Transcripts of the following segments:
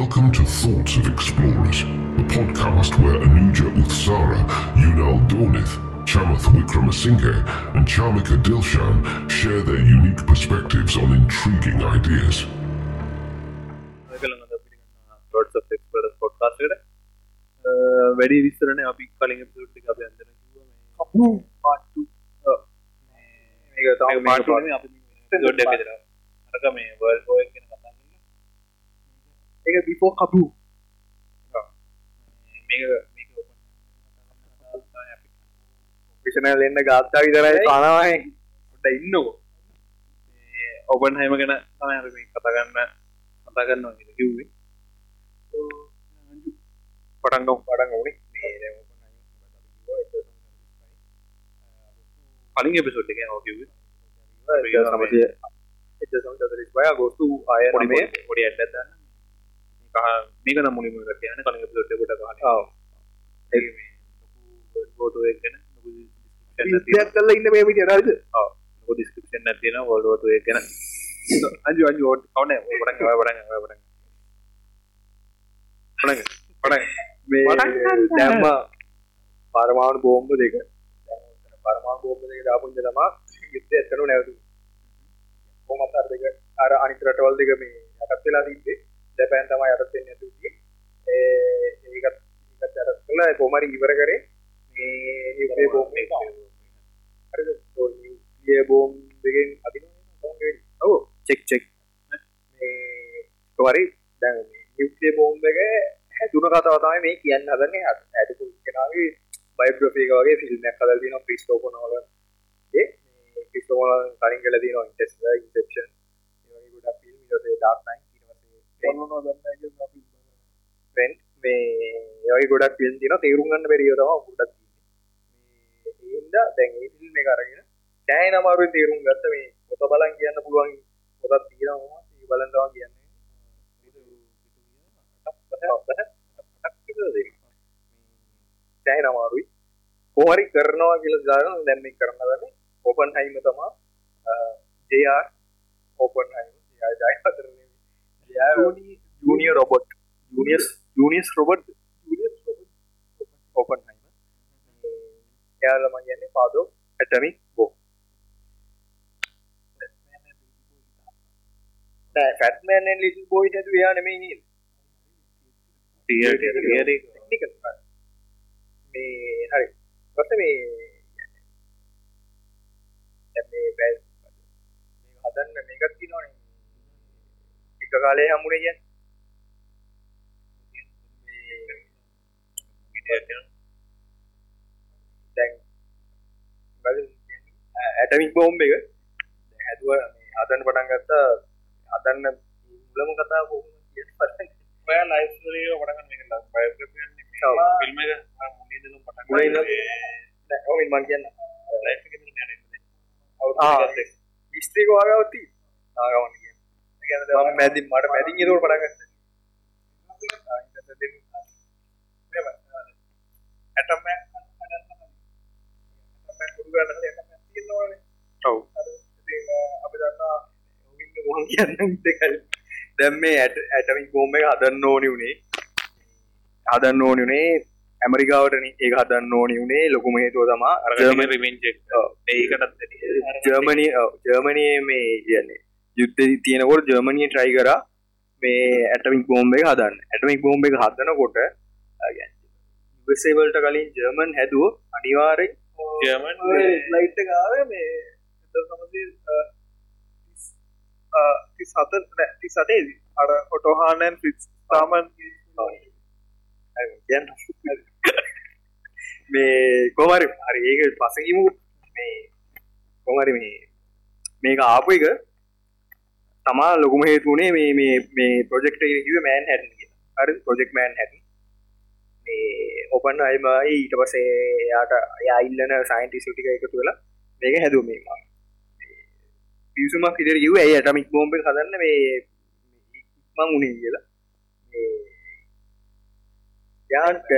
Welcome to Thoughts of Explorers, the podcast where Anuja Uthsara, Yunal Dornith, Chamath Wickramasinghe, and Charmika Dilshan share their unique perspectives on intriguing ideas. Lots of experts podcast එකට වැඩි විස්තරනේ අපි කලින් episode එක අපි අන්දන කිව්වා මේ කපු part 2 මේක තමයි පාර්ට් 2 නේ අපි එපිසෝඩ් එක විතර අරක මේ වර්ල්ඩ් වෝර් එක ගැන කතා ඒක බිෆෝ කපු මේක මේක විෂනල් එන්න ගාත්තා විතරයි කනවයි පොඩ්ඩ ඉන්නකෝ ඔබන් හයිම ගැන තමයි අපි මේ කතා කරන්න කතා කරනවා කියලා කිව්වේ පටන් ගමු පටන් ගමුනේ මේ දැන් කලින් එපිසෝඩ් එකේ ඔව් කිව්වේ සමසය එච්ච සමචතරිස් බය ගොස්තු අය පොඩි නමේ පොඩි ඇඩ්ඩක් දාන්න මේක නම් මුලින්ම කරලා කියන්නේ කලින් එපිසෝඩ් එකට ගහන්නේ ඔව්. ඒක මේ ලොකු ෆෝටෝ එක ගැන ලොකු එකක් ඉතියක් කරලා ඉන්න මේ විදියට හරිද ඔව්. ලොකු description එකක් තියෙනවා වෝර් 2 එක ගැන. අංජු අංජු ඕඩ් කවුනේ පටන් ඔය පටන් පටන් පටන් මේ. දැම්ම පරමාණු බෝම්බ දෙක. පරමාණු බෝම්බ දෙක දාපුන්ද තමා යුද්ධය ඇත්තටම නැවතුනේ. කොහොමද අර දෙක අර අනිත් රටවල් දෙක මේ යටත් වෙලා තිබ්බේ ජපාන් තමයි යටත් වෙන්නේ නැතුව ඉන්නේ ඒ ඒකත් ඒකත් යටත් කළා කොහොම හරි ඉවර කරේ. මේ නියුක්ලියර් බෝම්බ එක. හරිද? ඒ නියුක්ලියර් බෝම්බ දෙකෙන් අදිනවා ඔව් චෙක් චෙක් මේ කොහරි දැන් මේ නියුක්ලියර් බෝම්බ එක හැදුන කතාව තමයි මේ කියන්න හදන්නේ. ඇඩපු කෙනාගේ බයෝග්‍රැෆි එක වගේ ෆිල්ම් එකක් හදලා තියෙනවා ක්‍රිස්ටෝෆර් නෝලන් ඒ නෝලන් කලින් කරලා තියෙනවා ඉන්ටර්ස්ටෙලර් ඉන්සෙප්ෂන් ඒ වගේ ගොඩක් ෆිල්ම් ඊට පස්සේ ඩාර්ක් නයිට් ඊට පස්සේ මොනවා දන්නේ කියලා අපි ෆ්‍රෙන්ඩ් මේ ඒ වගේ ගොඩක් ෆිල්ම් තියෙනවා. තේරුම් ගන්න බැරි ඒවා තමයි ගොඩක් තියෙන්නේ. මේ ඒ හින්දා දැන් මේ ෆිල්ම් එක අරගෙන දැන් අමාරුවෙන් තේරුම් ගත්ත මේ පොත බලන් කියන්න පුළුවන් පොතක් තියෙනවා ඒක බලන් තමයි කියන්නේ. සෑහෙන අමාරුයි. කොහරි කරනවා කියලා දාන දැන් මේ කරන්න දන්නේ ඕපන් හයිම තමා ජR Oppenheimer junior Robert junior junior Robert Oppenheimer එයාලම කියන්නේ පාදෝ ඇටමික් බෝ ෆැට්මෑන් ලිටල් බෝයි හැතු එයා නෙමෙයි නේද මේ හරි පස්සේ මේ මේ හදන්න මේකක් තියෙනවනේ එක කාලේ හම්බුනේ කියන්නේ? දැන් ඇටමික් බෝම්බ එක. දැන් හැදුව මේ හදන්න පටන් ගත්තා. හදන්න මුලම කතාව කොහොමද කියන පස්සේ ඔයා ලයිෆ් ස්ටෝරි එක පටන් ගන්න එක බයෝග්‍රැෆි ඔව්. කියන්නේ ෆිල්ම් එක මුලින් ඉඳලා පටන් ගන්න දැන් ඔව් මම කියන්න. ලයිෆ් එක ඉඳලා යන්නේ ආ. විස්ත්‍රික වාගාවක් තියෙනවා ආගමන ඒ කියන්නේ මම මැදින් මට මැදින් ඒක පටන් ගන්න. ඇටම් මෑන් තියෙනවනේ ඔව් අර ඉතින් අපි දන්නවා ඔවින්න මොහොන් කියන්න දෙකයි දැන් මේ ඇටමික් බෝම්බ එක හදන්න ඕනි උනේ. හදන්න ඕනි උනේ ඇමරිකාවටනේ. ඒක හදන්න ඕනි උනේ ලොකුම හේතුව තමා ජර්මන් රිවෙන්ජ් එක ඔව්. ඒකටත් ජර්මනි ජර්මනයේ මේ කියන්නේ යුද්ධ තියෙනකොට ජර්මනිය ට්‍රයි කරා මේ ඇටමික් බෝම්බ එක හදන්න. ඇටමික් බෝම්බ එක හදනකොට වසේවල්ට කලින් ජර්මන් හැදුව අනිවාරෙන් ජර්මන් ලයිට් ගාව මේ සමසි සත ති සටේදී අර ඔටෝහානන් ෆිස් තාමන් මේ කොමරි හරි ඒක පසකිමු මේ කොමරි මේ මේක ආපු එක තමා ලොකුම හේතුනේ මේ මේ මේ ප්‍රොජෙක්ට කිව මෑන් හැට හරි ප්‍රොජෙක්් මෑන් හැට මේ ඔපන් අයිමයි ඊට පසේ යාට අයිල්ලන සයින්ටිසිටික එකතු වෙලා මේක හැදුවීම පිසුමක් ඉදිර කිව ඇයි ඇටමික් බෝම්බ හදන්න මේ ඉක්මං උනේ කියලා. යාන්ට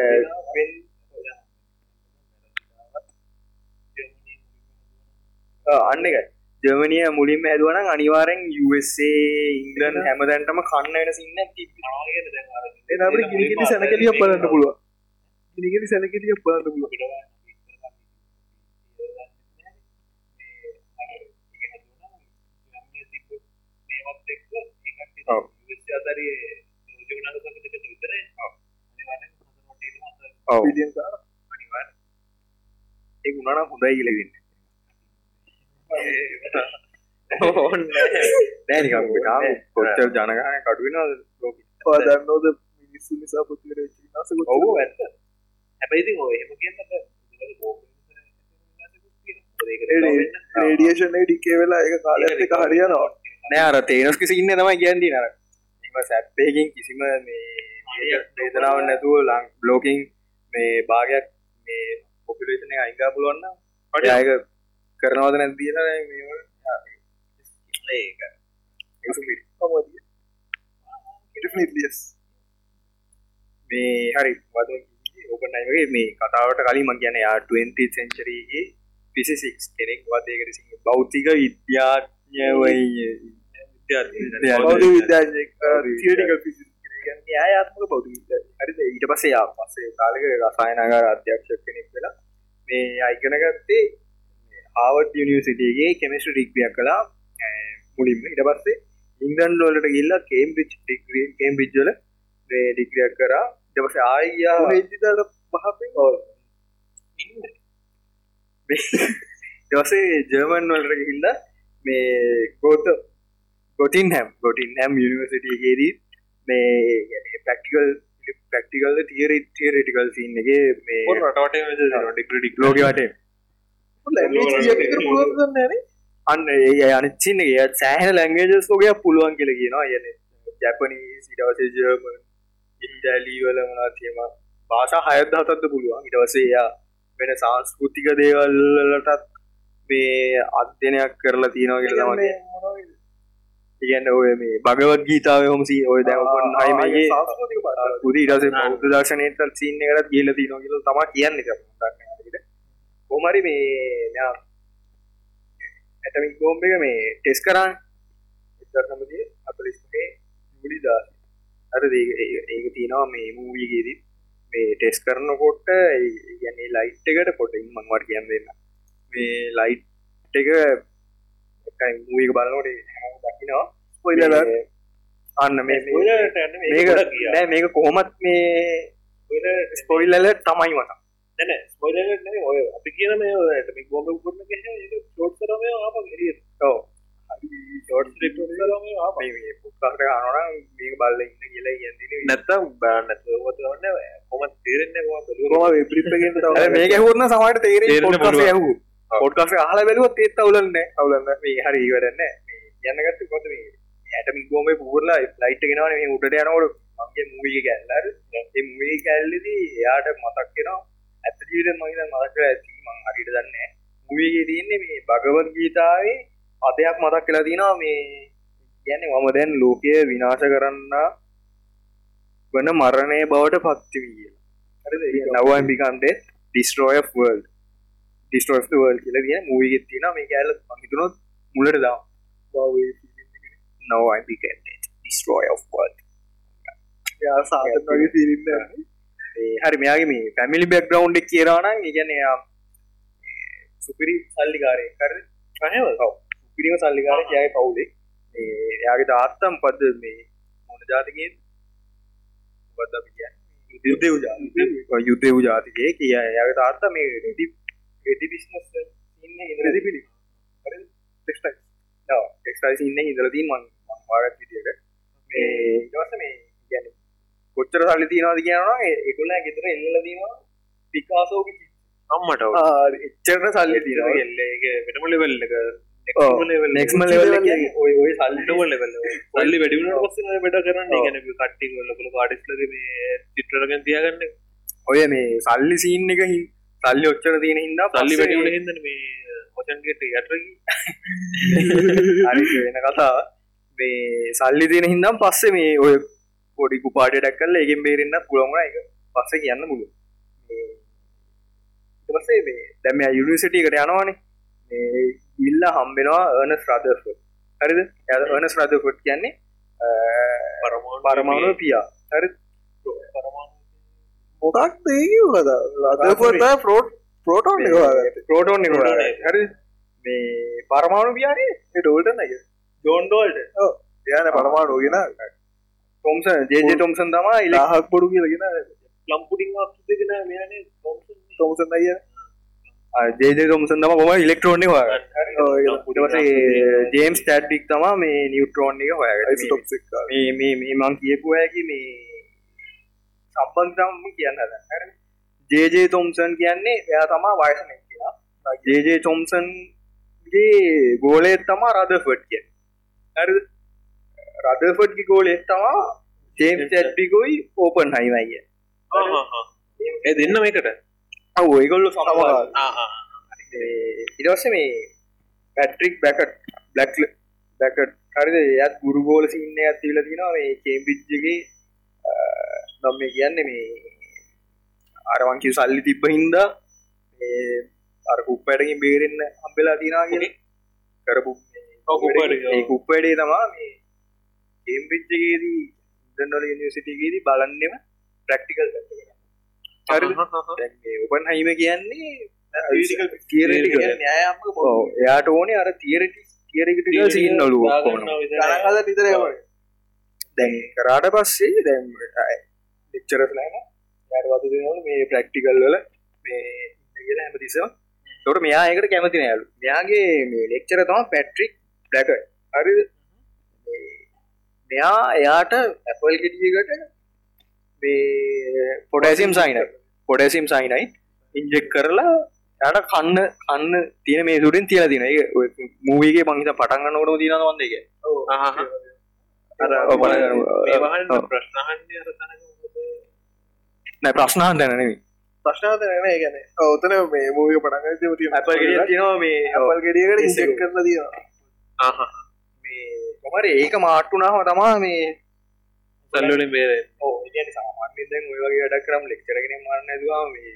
අන්න එක ජර්මනිය මුලින්ම ඇදුවන අනිවාරෙන් USA ඉංගලන් හැමදැන්ටම කන්න වෙන සින්න එනට ගිනිගෙන සැනකලිය බලන්න පුළුව ගිනිගෙන සැනකලිය බලන්න පුළුව ඒ උනානම් හොඳයි කියලවෙන්න ඕන්න නෑනිකම් තාම කොච්චර ජනගහන කඩුවෙන පාදන්නෝද මිනිස්සු නිසා පුතිර විනාසක ඔවු ඇත්ත. හැබයිති ඔය එම කියන්න රේඩියේෂන ඩිකේ වෙලා එක කාලක හරියනවා. නෑ අර තේනස් කිසි ඉන්න තමයි කියන්ති නර එම සැප්පයකින් කිසිම මේ දේතනාව නැතුව ලං බ්ලෝකින් මේ භාගයක් මේ පොපිලේෂන අයිංගා පුළුවන්න පට අයක කරනවද නැතිල ඒක ඩිෆිනිටලියස් මේ හරි වද ඕපනයිගේ මේ කතාවට කලින් මං කියන යා 20 සෙන්චරගේ පිසිසික්ස් කෙනෙක් වදයකට සිංහ බෞතික විද්‍යාඥවයි බෞද්ධ විද්‍යාඥයෙක් තියටිකල් ෆිසික්ස් යාත්මක බෞද්ධ විද්‍යාඥ හරිද ඊට පස්සේ යා පස්සේ කාලෙක රසායනගාර අධ්‍යක්ෂක කෙනෙක් වෙලා මේ අයිගන ගත්තේ හාවඩ් යනිවසිටගේ කෙමිස්ට ඩික්්‍රියක් කලා මුලින්ම. ඉට පස්සේ ඉංගන් ලෝලට ගිල්ලා කේම්බිච් ඩික්්‍රිය කේම්බිජ්ජල ඩික්්‍රියක් කරා. ඉටපස ආයියා ේජිතල පහපෙන් දවසේ ජර්මන් වලට ගිහිල්ල මේ ගෝත ගොටින් හැම් ගොටින් හැම් යනිවසිටගේදී මේ පැක්ටිකල් පැක්ටිකල් තිර තිරටිකල් සින්න එක මේ ඩික්ටික් ලෝකවට අන්න ඒ අනච්චින්නගේ සෑහන ලැංගේජස් ෝගයක් පුළුවන් කියල කියනවා. යන ජැපනී සිටවසේ ජර්මන් ඉන්ටැලී වල මනා තියම භාෂා හයත් හතත්ද පුළුවන් ඉටවසේ යා වෙන සංස්කෘතික දේවල්ලටත් මේ අධ්‍යනයක් කරලා තියෙනවා කියල තමගේ ඉගන්න ඔය මේ භගවත් ගීතාව හොමසි ඔය දැමපන් හයිමගේ පුද ඉරස බෞද්ධ දර්ශනයට සින්න එකට කියල තින කියල තම කියන්න කොමරි මේ ඇටමික් බෝම්බ එක මේ ටෙස් කරන්න සමතිය අපලිස්ගේ ගුලි දා අර ඒක තියෙනවා මේ මූවියගේදී මේ ටෙස් කරනකොට ගැන්නේ ලයිට් එකට පොටින් මංවට කියන්න දෙන්න. මේ ලයිට් එක මූක බලනොට හැම දකිනවා. ඔයිලල අන්න මේ මේක නෑ මේක කොහොමත් මේ ස්පොයිල්ලල තමයි මත නැන ස්පොයිල ඔය අපි කියන මේ ඇටමික් බෝම්බ කරන ෂෝට් කරම ඕ ෂෝට් පුකාට අනන මේක බල්ල ඉන්න කියලා ගැදන නැත්තම් බාන්නත්වන්න කොම තේරෙන්න කොම පිප්ගෙන් මේක හුරන්න සමට තේර යහු පොඩ්කාස හල බැලුවත් ඒත් අවුලන්න අවුලන්න මේ හරි ඉවරන්න යන්නගත්ත කොත මේ? ඇටමික් ගෝම පුරලා ලයිට් ගෙනවන මේ උඩට යනකොට මගේ මූවිය කැල්ලර ඒ මූවී කැල්ලදී එයාට මතක්කෙනවා ඇත ජීවිත මහිත මතක ඇති මං හරිට දන්න මූවගේ තියන්නේ මේ භගවත් ගීතාවේ අදයක් මතක් කලා තිනවා මේ ගැන මම දැන් ලෝකය විනාශ කරන්න වන මරණය බවට පත්ති විය නවන් බිකන්දේ ඩිස්ට්‍රෝය වර්ල් ඩිස්ටෝස් වර්ල් කියල දිය මූවිගෙත් තින මේ කෑල හිතුනොත් මුලට දා no I became it destroy of world. සාගේ සිරින්න හරි මෙයාගේ මේ පැමිලි බැක්ග්‍රවන්් එක කියරවාන ඉගැන සුපිරි සල්ලිකාරය කර අනව සුපිරිම සල්ලිකාර කියය කවුලේ එයාගේ තාත්තම් පද මේ මොන ජාතිකය. බද යුද්ධ යුද්ධ වූ ජාතිකය කිය යාගේ තාත්ත මේ රෙදි රෙදි බිස්නස් ඉන්න ඉරදි පිළි ටෙක්ටයි ටෙක්ටයිස් ඉන්න ඉදලදී මං වාගත් විදියට. මේ ඉටවස මේ ගැන කොච්චර සල්ලි තියනවාද කියනවා එකුල්ලා ගෙතර එල්ල දීවා පිකාසෝක අම්මට එච්චරට සල්ලි තියන වෙටම ලෙවල්ලක නෙක්ම ලෙවල් ඔය ඔය සල්ලිටම ලෙවල් සල්ලි වැඩිුණ පස්ස වැඩ කරන්න ගැන කට්ටි ලකළ පාටිස්ලද මේ චිත්‍රරගෙන් තියාගන්න. ඔය මේ සල්ලි සීන් එක සල්ලි ඔච්චර තියෙන හින්දා සල්ලි වැඩිුණ හිද මේ ඔචන්ගට යටරකි හරි වෙන කතාව මේ සල්ලි තියෙන හින්දම් පස්සේ මේ ඔය පොඩිකු පාටටක් කල්ල ඒගෙන් බේරෙන්න්න පුළොම එක පස්ස කියන්න මුළු පසේ මේ දැම යුනිසිටියකට යනවානේ. ඉල්ල හම්බෙනවා ඒනස් රදෆ හරිද? ඒනස් රදෆොට් කියන්නේ පරමාණු පරමාණු පියා. හරි මොකක් දේකව කද රදපොට ප්‍රෝට් ප්‍රෝටෝන් ප්‍රෝටෝන් හරි මේ පරමාණු පියානේ ඩෝල්ට නග ජෝන්ඩෝල්ඩ යන පරමාණු ගෙන තොම්සන් ජේජ තොම්සන් තමා ඉලා ලාහක් පොඩු කියලගෙන ලම්පුඩින් අපගෙන මේනේ තොමසන් අය ජේජ තොම්සන් තම කොම ඉලෙක්ට්‍රෝන්ි හොය උටවසේ ජේම්ස් ටඩ්ඩික් තමා මේ නිියවට්‍රෝන් එක හොය මේ මේ මං කියපු ඇකි මේ සම්බන්ධම් කියන්න හද ජේජේ තොම්සන් කියන්නේ එයා තමා වයසන කියලා. ජේජේ තොම්සන්ගේ ගෝලෙත් තමා රදෆට් කිය හරි රදෆට්ගි ගෝලෙත් තමා ජේම් චැට්ටිකුයි ඕපන් හයිවයිය ඒ දෙන්න මේකට ඔයගොල්ලු සමවා ආහා. ඉරවස මේ පැට්‍රික් බැකට් බ්ලක් බැකට් හරිද? එයත් ගුරුගෝල සින්න ඇතිල තිනවා මේ කේම්බිච්ජගේ නම් මේ කියන්න මේ අරවංකි සල්ලි තිබ්බ හින්දා අර කුප්පටකින් බේරෙන්න හම්බෙලා තිනා කියෙන කරපු ඔව්, කුප්පඩේ, ඔව්. ඒ තමා මේ කේම්බිච්ජගේදී ඉන්ටර්නල් යනිසිටිගේදී බලන්නෙම ප්‍රක්ටිකල් හරි ඔපන් හයිම කියන්නේ එයාට ඕනේ අර තියරටි තියරකට සිීන් නොලු නිතරම දැන් කරාට පස්සේ දැන් ලික්චරස්ලන යට වතු දෙනවල මේ ප්‍රක්ටිකල් වල මේ ඉන්න කියලා හැමතිසම තොට මෙයා එකට කැමති නෑලු මෙයාගේ මේ ලෙක්චර තම පැට්‍රික් ඩැක හරි මෙයා එයාට ඇපල් ගෙටියකට මේ පොඩැසිම් සයින පොඩැසිම් සයිනයි ඉන්ජෙක් කරලා යට කන්න කන්න තියෙන මේ තුරින් තියලා තින මූවගේ පංහිත පටන්ගන්න ඒවහන් ප්‍රශ්නහන්ය අරතන නෑ ප්‍රශ්නාන් දැනනෙමි ප්‍රශ්නාත න ගැන ඔතන මේ මූය පටග ති ඇපල් ගෙඩියක් තියෙනවා මේ අපල් ගෙඩියකට ඉසෙක් කරල තියෙනවා. මේ කොමර ඒක මාට්ටුනාව තමා මේ සල්ලුලින් බේරේ ඕ සාමාන්‍ය දැන් ඔය වගේ වැඩ කරම් ලෙක්චරගෙන මරන්න දවා මේ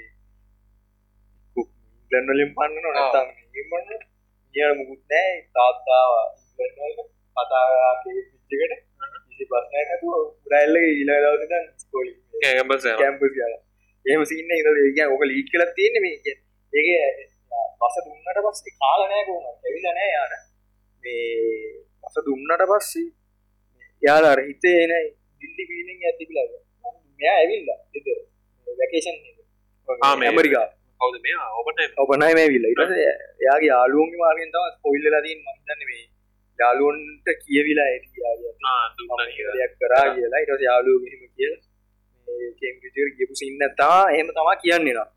ගන්නලින් පන්න නොනතම් ඉමන්න නිය මුකුත් නෑ තාත්තාව කතා පිච්චකට ඉසි පස්සනය නැතු උඩල්ල ඉල දවසන ස්කෝලි කෑගම්බස කැම්පස් කියලා ඒම සින්න ඉද ඒ ඕක ලීක් කලත් තියෙන මේ ඒක බස දුන්නට පස්සේ කාලනෑ කෝම ඇවිල නෑ යාන මේ බස දුන්නට පස්සේ යාලාර හිතේ එන ඉල්ලි පීලිින් ඇතිබිල මෙයා ඇවිල්ල එද වැකේෂන් ආ, මේ- ඇමරිකා. කවද මේ ඔබට ඔබනයි මේ විල්ල ඉට යාගේ යාලුවන්ගේ මාර්ගෙන් තම පොල්ලලදීන් මන්දන්න මේ යාලුවන්ට කියවිලා ඇති යක් කරා කියලා. ඉට යාලුව මෙහම කියල කෙම්පිචර් ගපු සින්න තා එහෙම තමා කියන්නේ නවා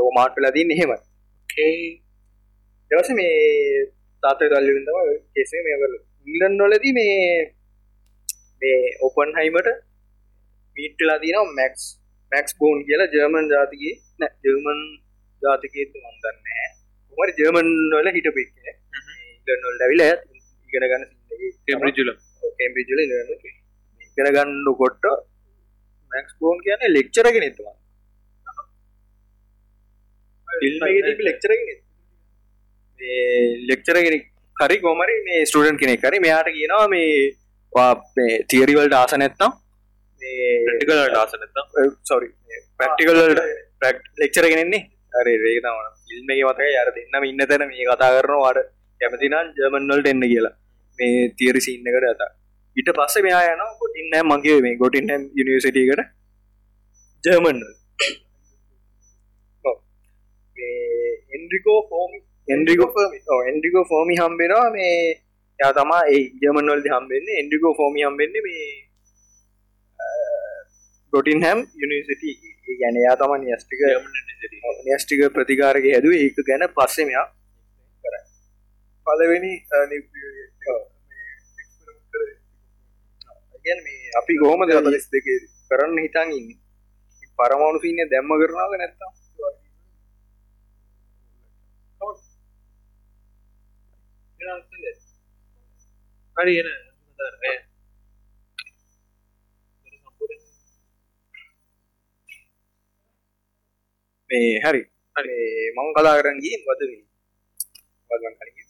ඕ මාට්පලදීන් එහෙම දවස මේ තාත දල්ලිතම කෙසේ මේ කර ඉංලන් නොලද මේ මේ ඔපන් හයිමට මීට්ටලා තියනවා මැක්ස් මැක්ස් බෝන් කියලා ජර්මන් ජාතිගේ නෑ ජර්මන් ජාතිකේත මන්දන්නෑ උමර ජර්මන් නොල හිට පික් ඉගනොල් ඇවිල ඉගෙන ගන්න කෙම්රිජුල කේම්බිජල ඉගෙන ගන්න කොට්ට මැක්ස් බෝන් කියන ලෙක්චරගෙන එතුවා ලෙක්චරගෙන ලෙක්චරගෙන කරි කොමරි මේ ස්ටඩන් කෙනෙ කරි මෙයාට කියනවා මේ තියරිවල්ට ආස නැත්නම් ටිකලට ආස නැත්තම් සොරි ප්‍රක්ටිකල්ට ලෙක්චරගෙනෙන්නේ අර රේතම ඉල්මගේ මතක යාර දෙන්නම ඉන්න තැන මේ කතා කරනවාට කැමතිනම් ජර්මන්වල්ට එන්න කියලා. මේ තියරි සින්නකට ඇත ඉට පස්ස මෙයා යන ගොටින්න මගේ මේ ගොටින්හම් යනිවසිටකට ජර්මන් එන්ඩිකෝ ෆෝමි එන්ඩිකෝ එන්ඩිකෝ ෆෝමි හම්බෙනවා මේ යා තමා ඒ ජර්මන්වල්ද හම්බෙන්නේ එන්ඩිකෝ ෆෝමි හම්බෙන්නේ මේ ගොටින්හැම් යනිසිට ගැන යා තම නිස්ටික නිස්ටික ප්‍රතිකාරක හැදුව. ඒක ගැන පස්සෙ මෙයා පලවෙනි අපි ගොහොම දෙක කරන්න හිතන් ඉන්න? පරමාණු සින්න දැම්ම කරනාව නැත්තා හරි එන මේ හරි. හරි මං කලා කරගින් වදවී පල්වන් කලින්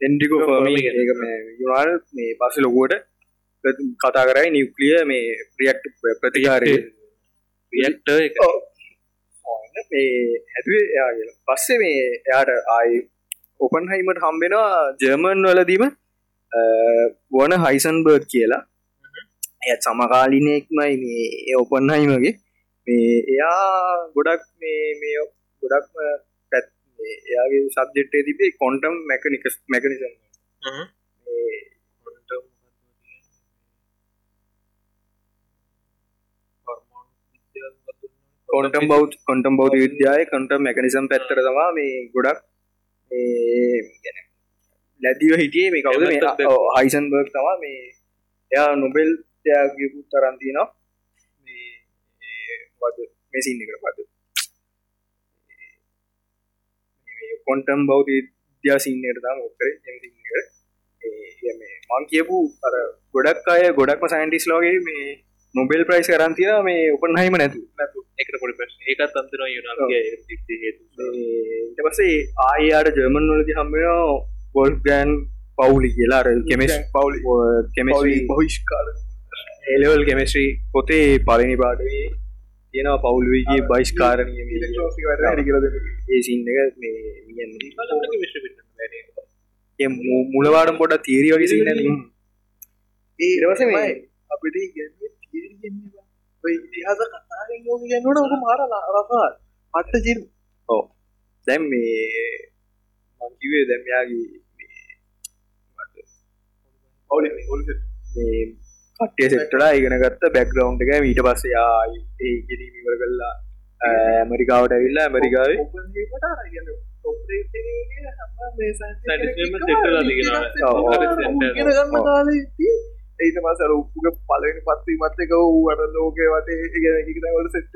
එන්ඩිකෝ ෆර්මි ඒක මේ යුනාල් මේ පස්ස ලොකුවට කතා කරයි නිවක්ලිය මේ ප්‍රියක්් ප්‍රතිකාරය රියක්ට එක මේ හැදුවේ එයා කියලා පස්සේ මේ එයාට ආයි ඔපන් හයිමට හම්බෙනවා ජර්මන් වලදීම වන හයිසන්බර්ග් කියලා. ඇත් සමකාලිනෙක්මයි මේ ඔපන් හයිමගේ. මේ එයා ගොඩක් මේ මේ ගොඩක්ම පැත් එයාගේ සබ්ජෙට්ේ තිබේ කොන්ටම් මැකනිකස් මැකනිසම් කොන්ටම් බෞ් කොන්ටම් බෞද්ධ විද්‍යාය කොන්ටම් මැකනිසම් පැත්තර තමා මේ ගොඩක් ලැදිව හිටියේ මේ කවුද මේ හයිසන් බර්ග් තමා මේ එයා නොබෙල් යාගකුත් තරන්තිනවා මේ වද මෙසින් එකට පද කොන්ටම් බෞද්ධ විද්‍යා සින්නයට තම ඔක්කර මං කියපු අර ගොඩක් අය ගොඩක්ම සයින්ටිස් ලෝගේ මේ නොබෙල් ප්‍රයිස් කරන්තිය මේ උපන් හයිම නැතු නැතු එකට පොඩි ප්‍රශ්න ඒකත් අන්තනවා යුනාගේ හේතු ඊට පස්සේ ආයාට ජර්මන් වලදි හම්බෙන පොල් ගෑන් පවුලි කියලා අර කෙමස් පවුලි කෙමස්රී බහිෂ්කාල ඒලවල් කෙමස්්‍රී පොතේ පලනි පාටේ තියෙනවා පවුල්වගේ බයිස්කාරණය ඒ සින්න එක මේ මුලවාඩම් පොට තීරි වගේ සින්න ඒවස මේ අපිට ඉගැන්නේ තීරගන්නවා ඔය ඉතිහාස කතාරෙන් යෝග ගැන්නට ඔක මාර රසා පට්ට ජිරු ඕ දැම් මේ මංකිවේ දැම්යාගේ ඔවුල මේ කට්ටිය සෙට්ටලා ඉගෙන ගත්ත බැක්ග්‍රවන්් එක මීට පස්ස යා ඒ ගෙරීමවර කල්ලා ඇමරිකාවට ඇවිල්ලා ඇමරිකාවේ ඒට මසර උපුග පලනි පත්ති මත්තක වූට ලෝකය වටේ ගැනවලට සෙට්ට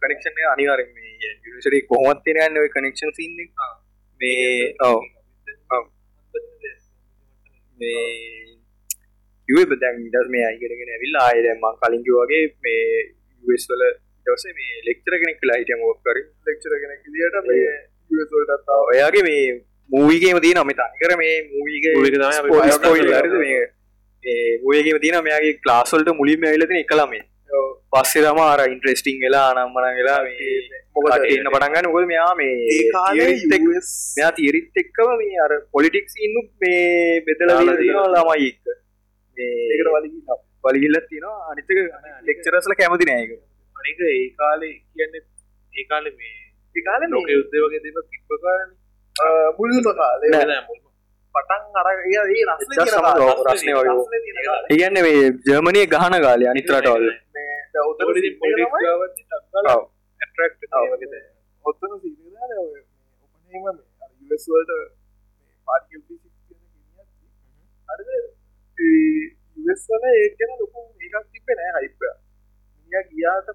කනෙක්ෂන් අනිවාර මේ යනිසරි කොහොමත්තින යන්න කනෙක්ෂන් සින්න මේ ඔව. මේ බදැන් ඉඩස් මේ අයිගෙනගෙන ඇවිල්ලා ආයදම කලින්ග වගේ මේ යවස්වල දවස මේ ලෙක්තර කෙනෙක් ලයිටම ෝකර. ලෙක්චර කෙනෙක් දිට ඔයාගේ මේ මූවිගේම තිය නම තනිකර මේ මූවිගේ මූගේම තියන මෙයාගේ ක්ලාස්වල්ට මුලින්ම ඇලතින එකළමේ පස්සේ තම අර ඉන්ට්‍රෙස්ටිං වෙලා අනම්මන වෙලා මොකට එන්න පටන්ගන්න උකද මෙයා මේ මෙයා තිරිත් එක්කම මේ අර පොලිටික්ස් ඉන්නු මේ බෙදල ළමයි එක්ක. ඒකට වලි වලිගිල්ලත් තියෙනවා. අනිතක ලෙක්චරස්ල කැමති නෑක අනික ඒ කාලේ කියන්න ඒ කාලේ මේ ඒකාල ලෝක යුද්ධ වගේ දෙම කිප්පකාරන මුල්ම කාලේ පටන් අර ඒගන්න මේ ජර්මණය ගහන කාලය අනිතරටවල් උවස්වල ඒකන ලොකු ඒකක් තිබෙන හයිප මිය ගියාට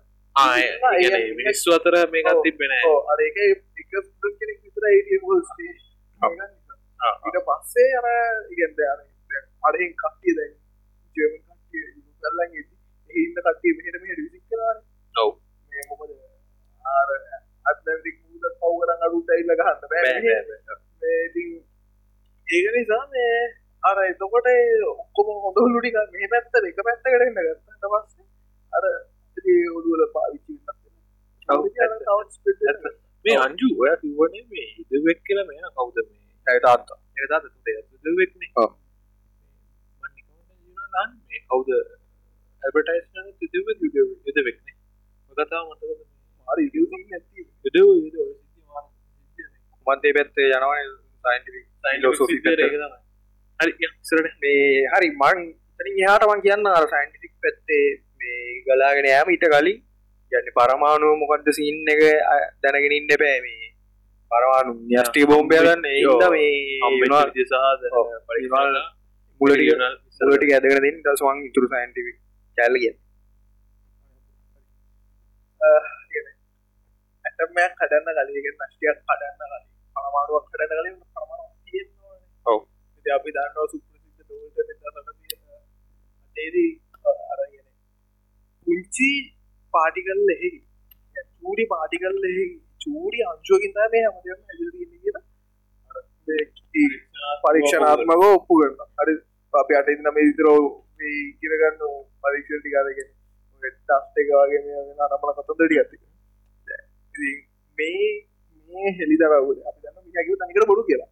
මිනිස්සු අතර මේකත් තිබෙන අර එක එක කෙනෙක් විතර ඊට පස්සේ අර ඉගෙන්ද අරහෙන් කට්ටිය දැන් ජර්මන් කට්ටිය ගල්ලන් ඉන්න කට්ටිය මෙහෙට මෙහෙට විසික් කරානේ ඔව් මේ මොකද අර ඇට්ලැන්ටික් මුහුද පව් කරන් අඩුට ඇවිල්ලා ගහන්න බෑ මේ ඉතින් ඒක නිසා මේ අර එතකොට ඔක්කොම හොඳලු ටික මේ පැත්තට එක පැත්තකට එන්න ගත්තාට පස්සේ අර ඒ ඔළුවල පාවිච්චි වෙනස් මේ අංජු ඔය කිව්වනේ මේ ඉදවෙක් කියලා මෙයා කවුද මේ? ඇතාත්තා ඒක තාත්තා තුතේ ඉදවෙක්නේ ඔව්. මම නිකන් යුනා මේ කවුද ඇඩ්වර්ටයිස්මන්ට් ඉදවෙක් ඉදවෙක්නේ මොකද තාම මතකද හරි ඉතින් නැති ඉදව ඉදව සිද්ධි මාන මන්තේ පැත්තේ යනවනේ සයින්ටිෆික් ෆිලොසොෆි තමයි. හරි ඉස්සරට මේ හරි මං තනින් එහාට මං කියන්න අර සයින්ටිෆික් පැත්තේ මේ ගලාගෙන යෑම ඊට කලින් යන්න පරමාණුව මොකක්ද සින්න එක දැනගෙන ඉන්න බෑ මේ. පරමාණු න්‍යෂ්ටි බෝම්බය ගන්න ඒද මේ. මුලට මුලට ඇදගෙන දෙන්න. දස්වන් ඉතුරු සයින්ටිෆික් කැල්ලිය ඇටමයක් කඩන්න කලියගෙන් නෂ්ටියක් කඩන්න කලින් පරමාණුවක් කඩන්න කලින් පරමාණුවක් තියෙනවා. ඔව්. ඉතින් අපි දන්නවා සුප්‍රසිද්ධ ඩෝල්ටන් අතේදී අරගෙන පුංචි පාටිකල් එහි චූඩි පාටිකල් එහි චූඩි අංශුවකින් තමයි මේ හැමදේම හැදලා තියෙන්නේ පරීක්ෂණාත්මක ඔප්පු කරන අඩ අප අට ඉන්න මේ විතර ඉගරගන්න පරීක්ෂණ ටිකාරගෙන ටස්ට එක වගේ නමල කතොදඩි ඇති මේ මේ හෙලි දරවද අපි දන්න මියගේ තනිකට බොඩු කියලා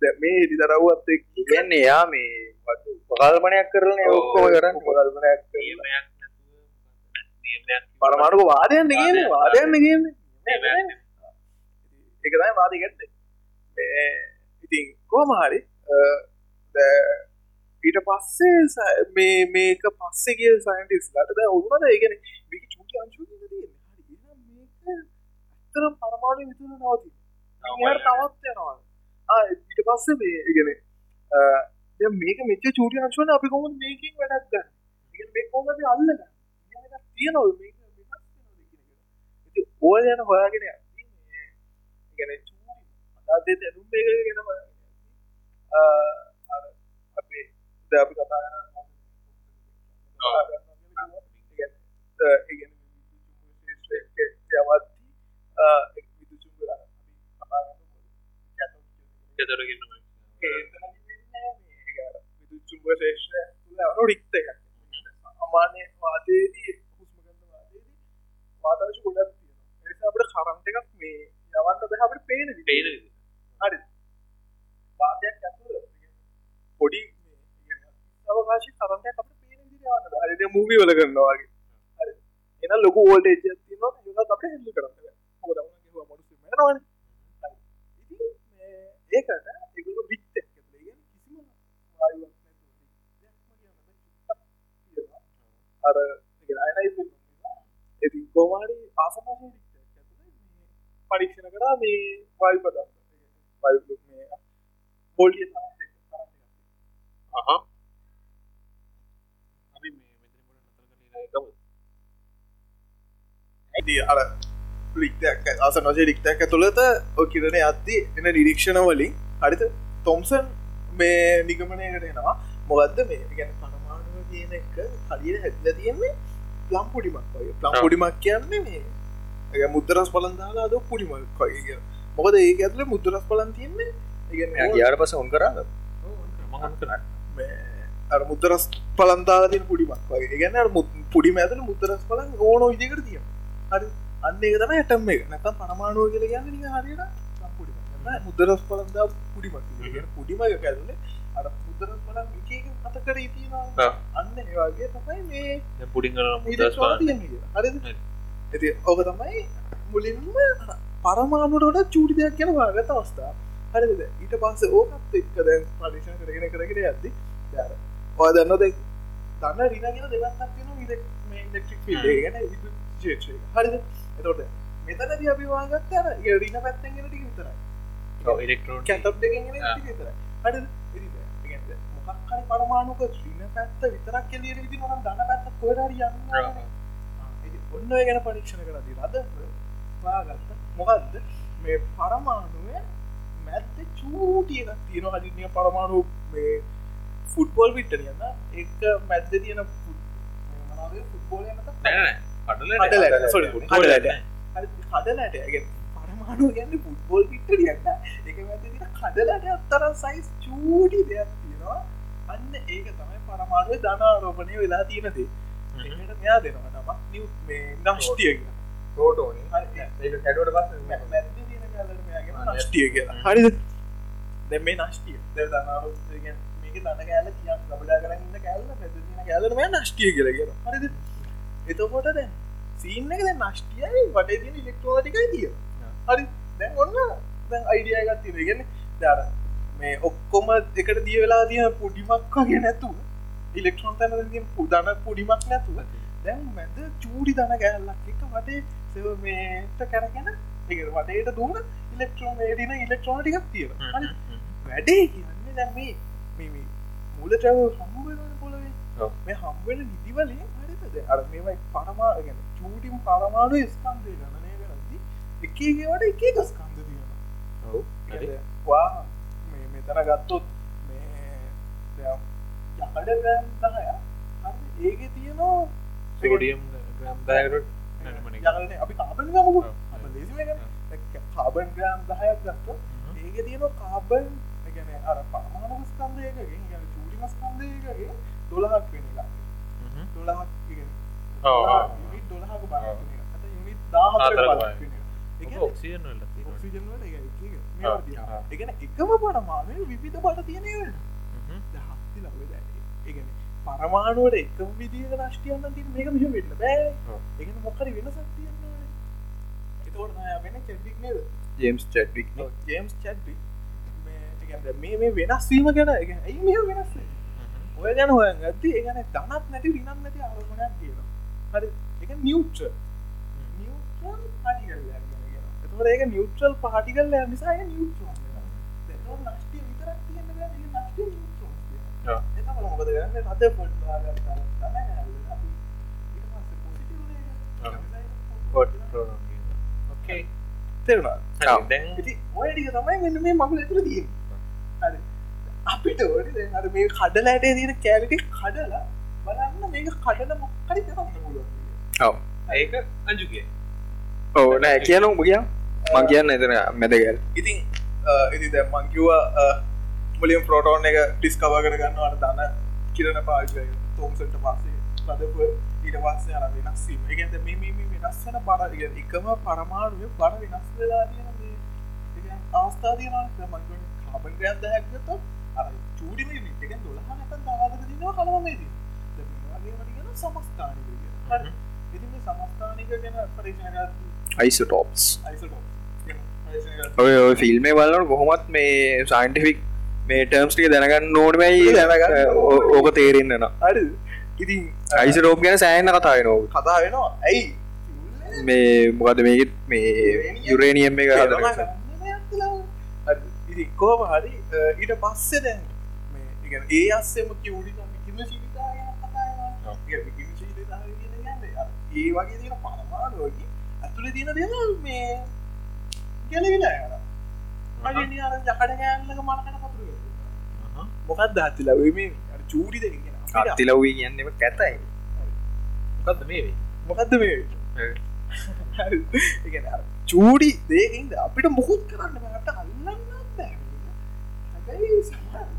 දැන් මේ හෙලි දරව්වත් එක්ක කියන්නේ එයා මේ උපකල්පනයක් කරන ඔක්කොම කරන්න කල්පනයක් නියමයක් නැතුව නියමයක් පරමාණුක වාදයන්න ගේම වාදයන්න ගේම නියමයක් එකතයි වාදිගත්ත ඉතින් කෝමහරි ඊට පස්සේ මේ මේක පස්සෙ කිය සයින්ටිස් ලට ඔවුනද ඒගෙන මේක චුටි අංශු ඇත්තරම් පරමාණු විතුර නවති යට තවත් යනවා. ඊට පස්සේ මේ ඉගෙන මේක මෙච්ච චූටි අංශුවන අපි කොම මේකින් වැඩක් ගන්න? ඉගෙන මේ කොම අපි අල්ලගන්න තියනව මේක ඕල් යන හොයාගෙන ගැන යද්දී, අ, අර අපේ දැන් අපි කතා කරන ගෙදරගෙන රික්ත අමාන්‍ය වාදයේදී වාතාශ ගොඩක් තියෙන අපට කරන්ට එකක් මේ යවන්න බැහ අපට පේන. පේන හරි වාදයක් ඇතුළ පොඩි අවකාශ කරන්ටයක් අපට පේන විදිහට යවන්න බෑ. හරියට මූවි වල කරනවා වගේ. හරි. එහෙනම් ලොකු වෝල්ටේජ් එකක් තියෙනවා ඒකත් අපිට හෙල්ල කරන්න බෑ. මොකද වුණා කිව්වා මිනිස්සු මරනවනේ. හරි. ඉතින් මේ ඒකට ඒගොල්ලෝ වික්ට් එක කියලා කියන්නේ කිසිම වායුවක් නැතුව වික්ට්ක් කියනවා. අර ඒ අයනයිස් වෙනවා. ඉතින් කොහොමරි ආසමාසී වික්ට් එක ඇතුලේ මේ පරීක්ෂණ කරා මේ වායු පදාර්ථ. වායු මේ වෝල්ටේජ් තරංග එක තරංග එකක්. අහ අපි මේ මෙතන පොඩ නතර කරලා ගමු ඇති අර ලික්තයක් අස නොජ ලික්තයක් ඇතුළත ඔය කිරණ අද්දී එන නිරීක්ෂණ වලින් හරිත තොම්සන් මේ නිගමනයකට එනවා මොකක්ද මේ ගැන පනමානුව කියන එක කලියට හැදල තියෙන්නේ ප්ලම් පුඩිමක් වගේ. ප්ලම්. පුඩිමක් කියන්නේ ඒ මුද්දරස් පලන්දාලා ද පුඩිමක් වගේ කිය මොකද ඒ ඇතුල මුද්දරස් පලන් තියන්නේ. පස්සේ ඔන් කරාද? මහන් කරන්න. අර මුද්දරස් පලන්දාලාතින් පුඩිමක් වගේ. ගැන පුඩිම ඇතුල මුද්දරස් පලන් ඕන විදිකට තිය හරි. අන්න තම ඇටම් එක. නැතම් පනමානුව කියල ගන්න පුඩිම මුද්දරස් පලන්දා පුඩිමක් කියන පුඩිම ඇතුලේ අර මුද්දරස් පලන් එක අතකර ඉතිනවා අන්න ඒවාගේ තමයි මේ. හරිද? හරි. ඇති ඕක තමයි මුලින්ම පරමාණුවට චූටි දෙයක් කියන වාගත අවස්ථා හරිද? ඊට පස්සේ ඕකත් එක්ක දැන් පරිශන කරගෙන කරගෙන දැන් ඔය දන්න රින කියන දෙකක් තියෙනවා ඉලෙක් මේ ඉලෙක්ට්‍රික් ගැන හරිද? එතකොට මෙතනදී අපි වාගත්ත අර රින පැත්තෙන් එන ටික විතරයි. ඉලෙක්ට්‍රෝන් කැටප් දෙකින් ආ. ටික විතරයි. හරිද මොකක් හරි පරමාණුක රින පැත්ත විතරක් එළියට විදිහ නම් ධන පැත්ත කොහෙද හරි. ඉතින් ඔන්න ඔය ගැන පරීක්ෂණ කරලා තියෙනවා අද හොයාගත්ත. මොකද්ද? මේ පරමාණුවේ මැද්ද චූටි එකක් තියෙනවා හදින්නිය පරමාණු මේ ෆුට්බෝල් පිට්ට නියන්න ඒක මැද්ද තියෙන මොනවද? ෆුට්බෝල් එක නැත්නම් නෑ කඩල කඩලට sorry කඩලට නෑ. හරි කඩලට ඒ කියන්නේ පරමාණු කියන්නේ ෆුට්බෝල් පිට්ට නියන්න ඒක මැද්ද තියෙන කඩලට අතර සයිස් චූටි දෙයක් තියෙනවා ඒක තමයි පරමාණුවේ ධන ආරෝපණය වෙලා තියෙන දේ. එකට මෙයා දෙනවා නමක් නිව් මේ නෂ්ටිය කියලා. රෝටෝන හරි. ඒක කැඩුවට පස්සේ නෂ්ටිය කියලා. හරිද? දැ මේ නෂ්ටිය. දැ දනාරු මේක දන්න කෑල කිය ලබඩා කරන්න කෑල්ල පැතින කෑලම නෂ්ටිය කියල කියෙන හරිද? එතකොට දැන් සීන්න එක දැ නෂ්ටියයි වටේ තින ඉලෙක්ට්‍රෝටිකයි තිය හරි. දැන් ඔන්න දැන් අයිඩිය එකත් තින ගෙන දර මේ ඔක්කොම එකට දිය වෙලා තිය පුඩිමක් වගේ නැතුව ඉලෙක්ට්‍රෝන් තැන පුදන පුඩිමක් නැතුව දැන් මැද චූඩි දන කෑල්ලක් එක වටේ සෙව මේට කැරගෙන එක වටේට දුන ඉලෙක්ට්‍රෝන් ඒඩින ඉලෙක්ට්‍රෝන ටිකක් තියෙන හරි වැඩේ කියන්නේ දැන් මේ මේ මේ මූල ට්‍රව හම්බුවෙන පොළවේ. ඔව්. මේ හම්බුවෙන නිදිවලින් හරිද? අර මේවයි පරමාගෙන චූටිම් පරමාණු ස්කන්දය ගණනය කරදි එකගේවට එක එක ස්කන්ද තියෙන හරි. වා මෙතන ගත්තොත් මේ යකඩ ග්‍රෑම් දහය හරි ඒක තියනවා සෝඩියම් ග්‍රම් දායකට යකඩනේ අපි කාබන් ගමුකු ඔව්. අප ලේසිම කාබන් ග්‍රෑම් දහයක් ගත්ත ඒක ඒක තියෙන කාබන් ගැන අර පරමාණු ස්කන්දයකගෙන් ගැන චූටිම ස්කන්දයකගේ දොළහක් වෙන එක දොළහක් යුනිත් දොළහක බල යුනිත් දාහතර බල ඔක්සියන් වල තියෙනවා. ඔක්සිජන් වල ආ, එක ආ. එකන එකම පරමාණු විවිධ බට තියෙනවට. දහස්ති ලබ ඒගන පරමාණුවට එකම විදික රශ්ටියන්න තින් මේක මෙහ වෙන්න බෑ. එකන මොකර වෙනසක් තියන්න එතවට නය වෙන චෙඩ්ඩික් නේද? ජේම්ස් චැඩ්වික් ජේම්ස් චැඩ්ඩි මේ මේ වෙනස්වීම ගැන එක ඇයි මෙ වෙනස්. ඔය ගැන හොය ඇති ඒගන දනත් නැති රිනත් නැති අරමණයක් තියෙනවා. හරි. එක නිියුට්‍ර නිියුට්‍රල් එතට ඒක නිියුට්‍රල් පාටිකල් නිසා නිියුට්‍ර නෂ්ටිය විතරක් ආ. එතකොට මොකද රද පොඩ්ඩක් පොට්ටෝ ඕකේ. තෙරුණා ඔයටික තමයි මෙන්න මේ මගල ඇතුර තිය හරි. අපිට ඕට අර මේ කඩලෑටේ තියෙන කෑලිටි කඩලා බලන්න මේක කඩල මොක්කරි කරන්න පුළුවන් ඔව. ඒක අජුගේ. ඕ නෑ කියන උඹ කිය මං කියන්න එතන මැදගැල්. ඉතින් ඉති දැ මංකිවා මුලියම් ප්‍රෝටෝන් එක ඩිස්කව කරගන්නවට දන්න කිරණ පාචය තෝම්සට පස්සේ ලදපු ඊට පස්සේ අර වෙනස්සීම එකත මේ මේ වෙනස් වන බර එකම පරමාණුව බර වෙනස් වෙලා තියෙන ආස්ථාතියන මංග කාබන් ගයන් දැහැක්ගත අර චූඩිම එක දොළහ නැත දාදක දිනවා කලවමේදී වගේමටිගෙන සමස්ථානික හරි. ඉති මේ සමස්ථානික ගැන පරිශනගත් අයිසටෝප්ස් අයිසට ඔය ෆිල්ම් බලට කොහොමත් මේ සයින්ටිෆික් මේ ටර්ම්ස්ටික දැනගන්න ඕනමයි දැනගන්න. ඕක තේරෙන්න්න න අඩ ඉතින් අයිසටෝප් ගැන සෑන්න කතාය නෝ කතා වෙනවා. ඇයි? මේ මොකද මේකත් මේ යුරේනියම් එක ඉතිකෝම හරි. ඊට පස්සේ දැන් ඒ අස්සෙම කිවඩි කිම ඒ වගේ පරමාණුවකි. ඇතුළ තියෙන දෙවල් මේ ගැලවිලා අඩ අර ජකට ගෑල්ලක මනකට පතුර මොකක් දහත්තිලා මේ චූඩි දෙ අත්තිලවී කියන්නෙම කැතයි. මොකක්ද මේ? මොකක්ද මේ චූඩි දේකින්ද අපිට මුකුත් කරන්න බට අල්ලන්න බෑ. හැබැයි සමහර-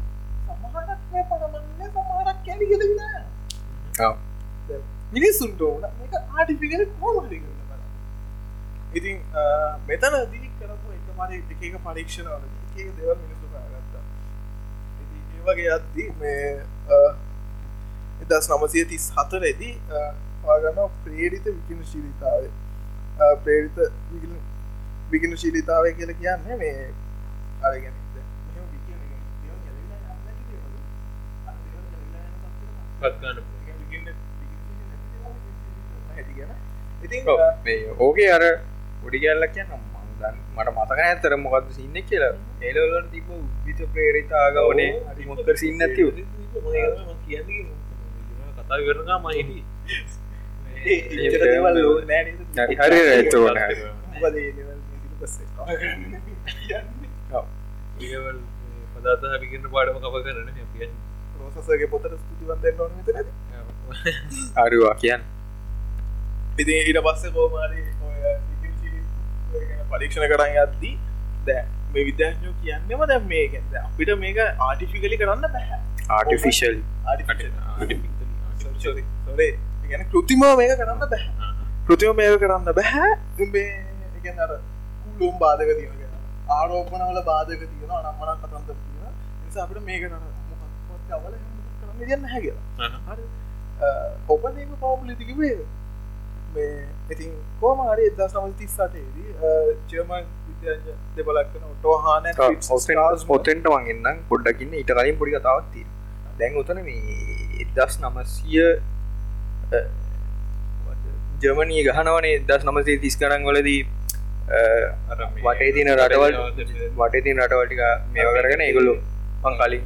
සමහරක් මේ පරමන්න සමහරක් කැලිගෙන නෑ මිනිස්සුන්ට ඕන. මේක ආටිෆිකල කෝමරි කරන්න ඉතින් මෙතනදී මරි එකක පරීක්ෂණ වල එක දෙවල් මිනිස්සු කරගත්තා ඉතින් ඒ වගේ අද්දී මේ එදස් නමසය තිස් හතරෙදී පාගන්න ප්‍රේරිත විකින ශීලිතාව ප්‍රේරිත විකින ශීලිතාවය කියල කියන්නේ මේ අරගෙන. ඉතින් මේ ඕකේ අර පොඩි ගැල්ලක් කියන්න මන්දන් මට මතක ඇතර මොකක්ද සින්න කියලා ඒලවලට තිබ උද්විත ප්‍රේරිතාගවනේ අරිමොත්තර සින්න කියන්නේ කතා කරනවා මහිදී හරි ඒවල් පදාත හරිගන්න පාඩම කප කරන රෝසසගේ පොතට ස්තුතිවන්තෙන් ඕන විතර අරවා කියන්න ඉති ඊට පස්ස කෝමාරි පරීක්ෂණ කරන්න යද්දී දැ මේ විද්‍යාඥෝ කියන්නම දැ මේ ගැද අපිට මේක ආටිෆිකලි කරන්න බැහැ ආටිෆිශල් සොරේ ගැන කෘතිම මේක කරන්න බැහැ කෘතිම මේක කරන්න බැහැ කුලුම් බාධක තියෙන ආරෝපනවල බාධක තියෙන අනම්මන කතන්ත තියෙන නිසා අපිට මේක නර අවල කරන්න ගන්න හැ කියලා. හරි. ඔපනීම පවපලිතිකිවේ ඉතින් කෝම හරි එදා සමල් තිස්සටේදී ජර්මන් විද්‍යාඥ දෙබලක්න ඔටෝහාන ඔතෙන්ට වගන්න පොඩ්ඩකින්න ඊට කලින් පොඩි කතාවත් තිය දැන් උතන මේ එදස් නමසිය ජර්මනී ගහනවනේ දස් නමසේ තිස් කරන් වලදී. වටේ තින රටවල් වටේ තින රටවල්ටික මේව කරගෙන ඒගොලු පං කලින්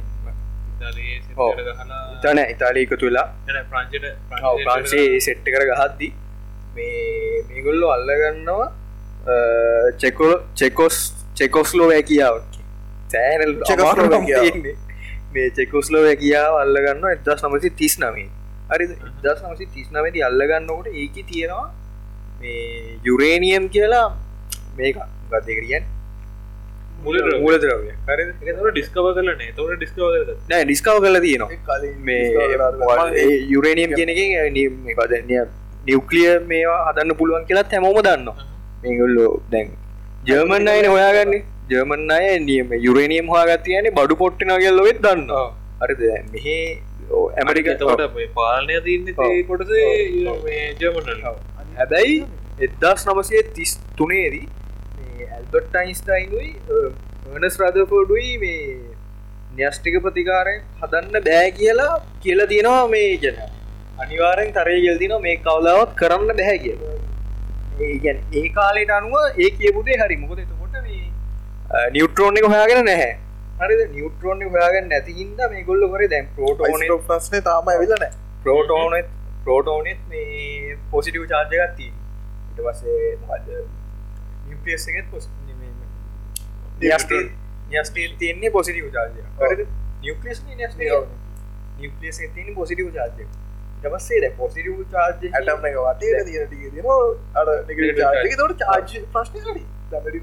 තන ඉතාලීක තුලා ප්‍රන්සේ සෙට්ට කර ගහද්දි මේ මේගොල්ලො අල්ලගන්නවා චෙකොල් චෙකොස් චෙකොස්ලෝ වැකියාව සෑනල් චෙකොස්ලෝවැකියාව. මේ චෙකොස්ලෝ වැකියාව අල්ලගන්න එදස් නමසි තිස් නමේ හරි දස් නමසි තිස් නමති අල්ලගන්නකොට ඒක තියෙනවා මේ යුරේනියම් කියලා මේක. ගතකරියන් මූල ද්‍රව්‍ය ඩිස්කව කරලනේ තොට ඩිස්කව නෑ. ඩිස්කව කල තියෙනවා. කලින් මේ යුරේනියම් කෙනකින් පදනිය නිවක්ලිය මේවා හදන්න පුළුවන් කියලා හැමෝම දන්න මේගොල්ලෝ දැන් ජර්මන් අයන හොයාගන්න. ජර්මන් අය නියම යුරේනියම් හොයාගත්තියන බඩු පොට්ටිනගල් ලොවෙත් දන්න හරිද? මෙහි ඇමරික තවට පාලනය තින්න කොටස ජමනල් හැබැයි එදදාස් නමසය තිස් තුනේදී ඇල්බට් ටයින්ස්ටයින්යි වනස් රදෆෝඩුයි මේ න්‍යෂ්ටික ප්‍රතිකාරය හදන්න බෑ කියලා කියලා තියෙනවා මේ ගැන අනිවාරෙන් තරය ගෙල්දින මේ කවලාවත් කරන්න බැහැ කිය ඒගැන් ඒ කාලෙට අනුව ඒ කියපුදේ හරි. මොකද එතකොට මේ නිියවට්‍රෝන් එක හොයාගෙන නැහැ. හරි නිියවට්‍රෝන් හොයාගෙන නැතිහින්ද මේ ගොල්ල කර දැන් පෝටෝන ප්‍රශ්නය තාම ඇවිලන ප්‍රෝටෝනෙත් ප්‍රෝටෝනෙත් මේ පොසිටිව් චාර්ජගත්ති ඉට පස්සේ මොකද නිපස් එකත් පොස් නිස්ටීල් තියන්නේ පොසිටිව් චාර්ජය නිියක්ලස් නිියක්ලස් තියන පොසිටිව් චාර්ජය ටපස්සේ ද පොසිටිව් චාර්ජ ඇටම එක වටේ තියන ටික දින අර තොට චාර්ජ ප්‍රශ්න හරි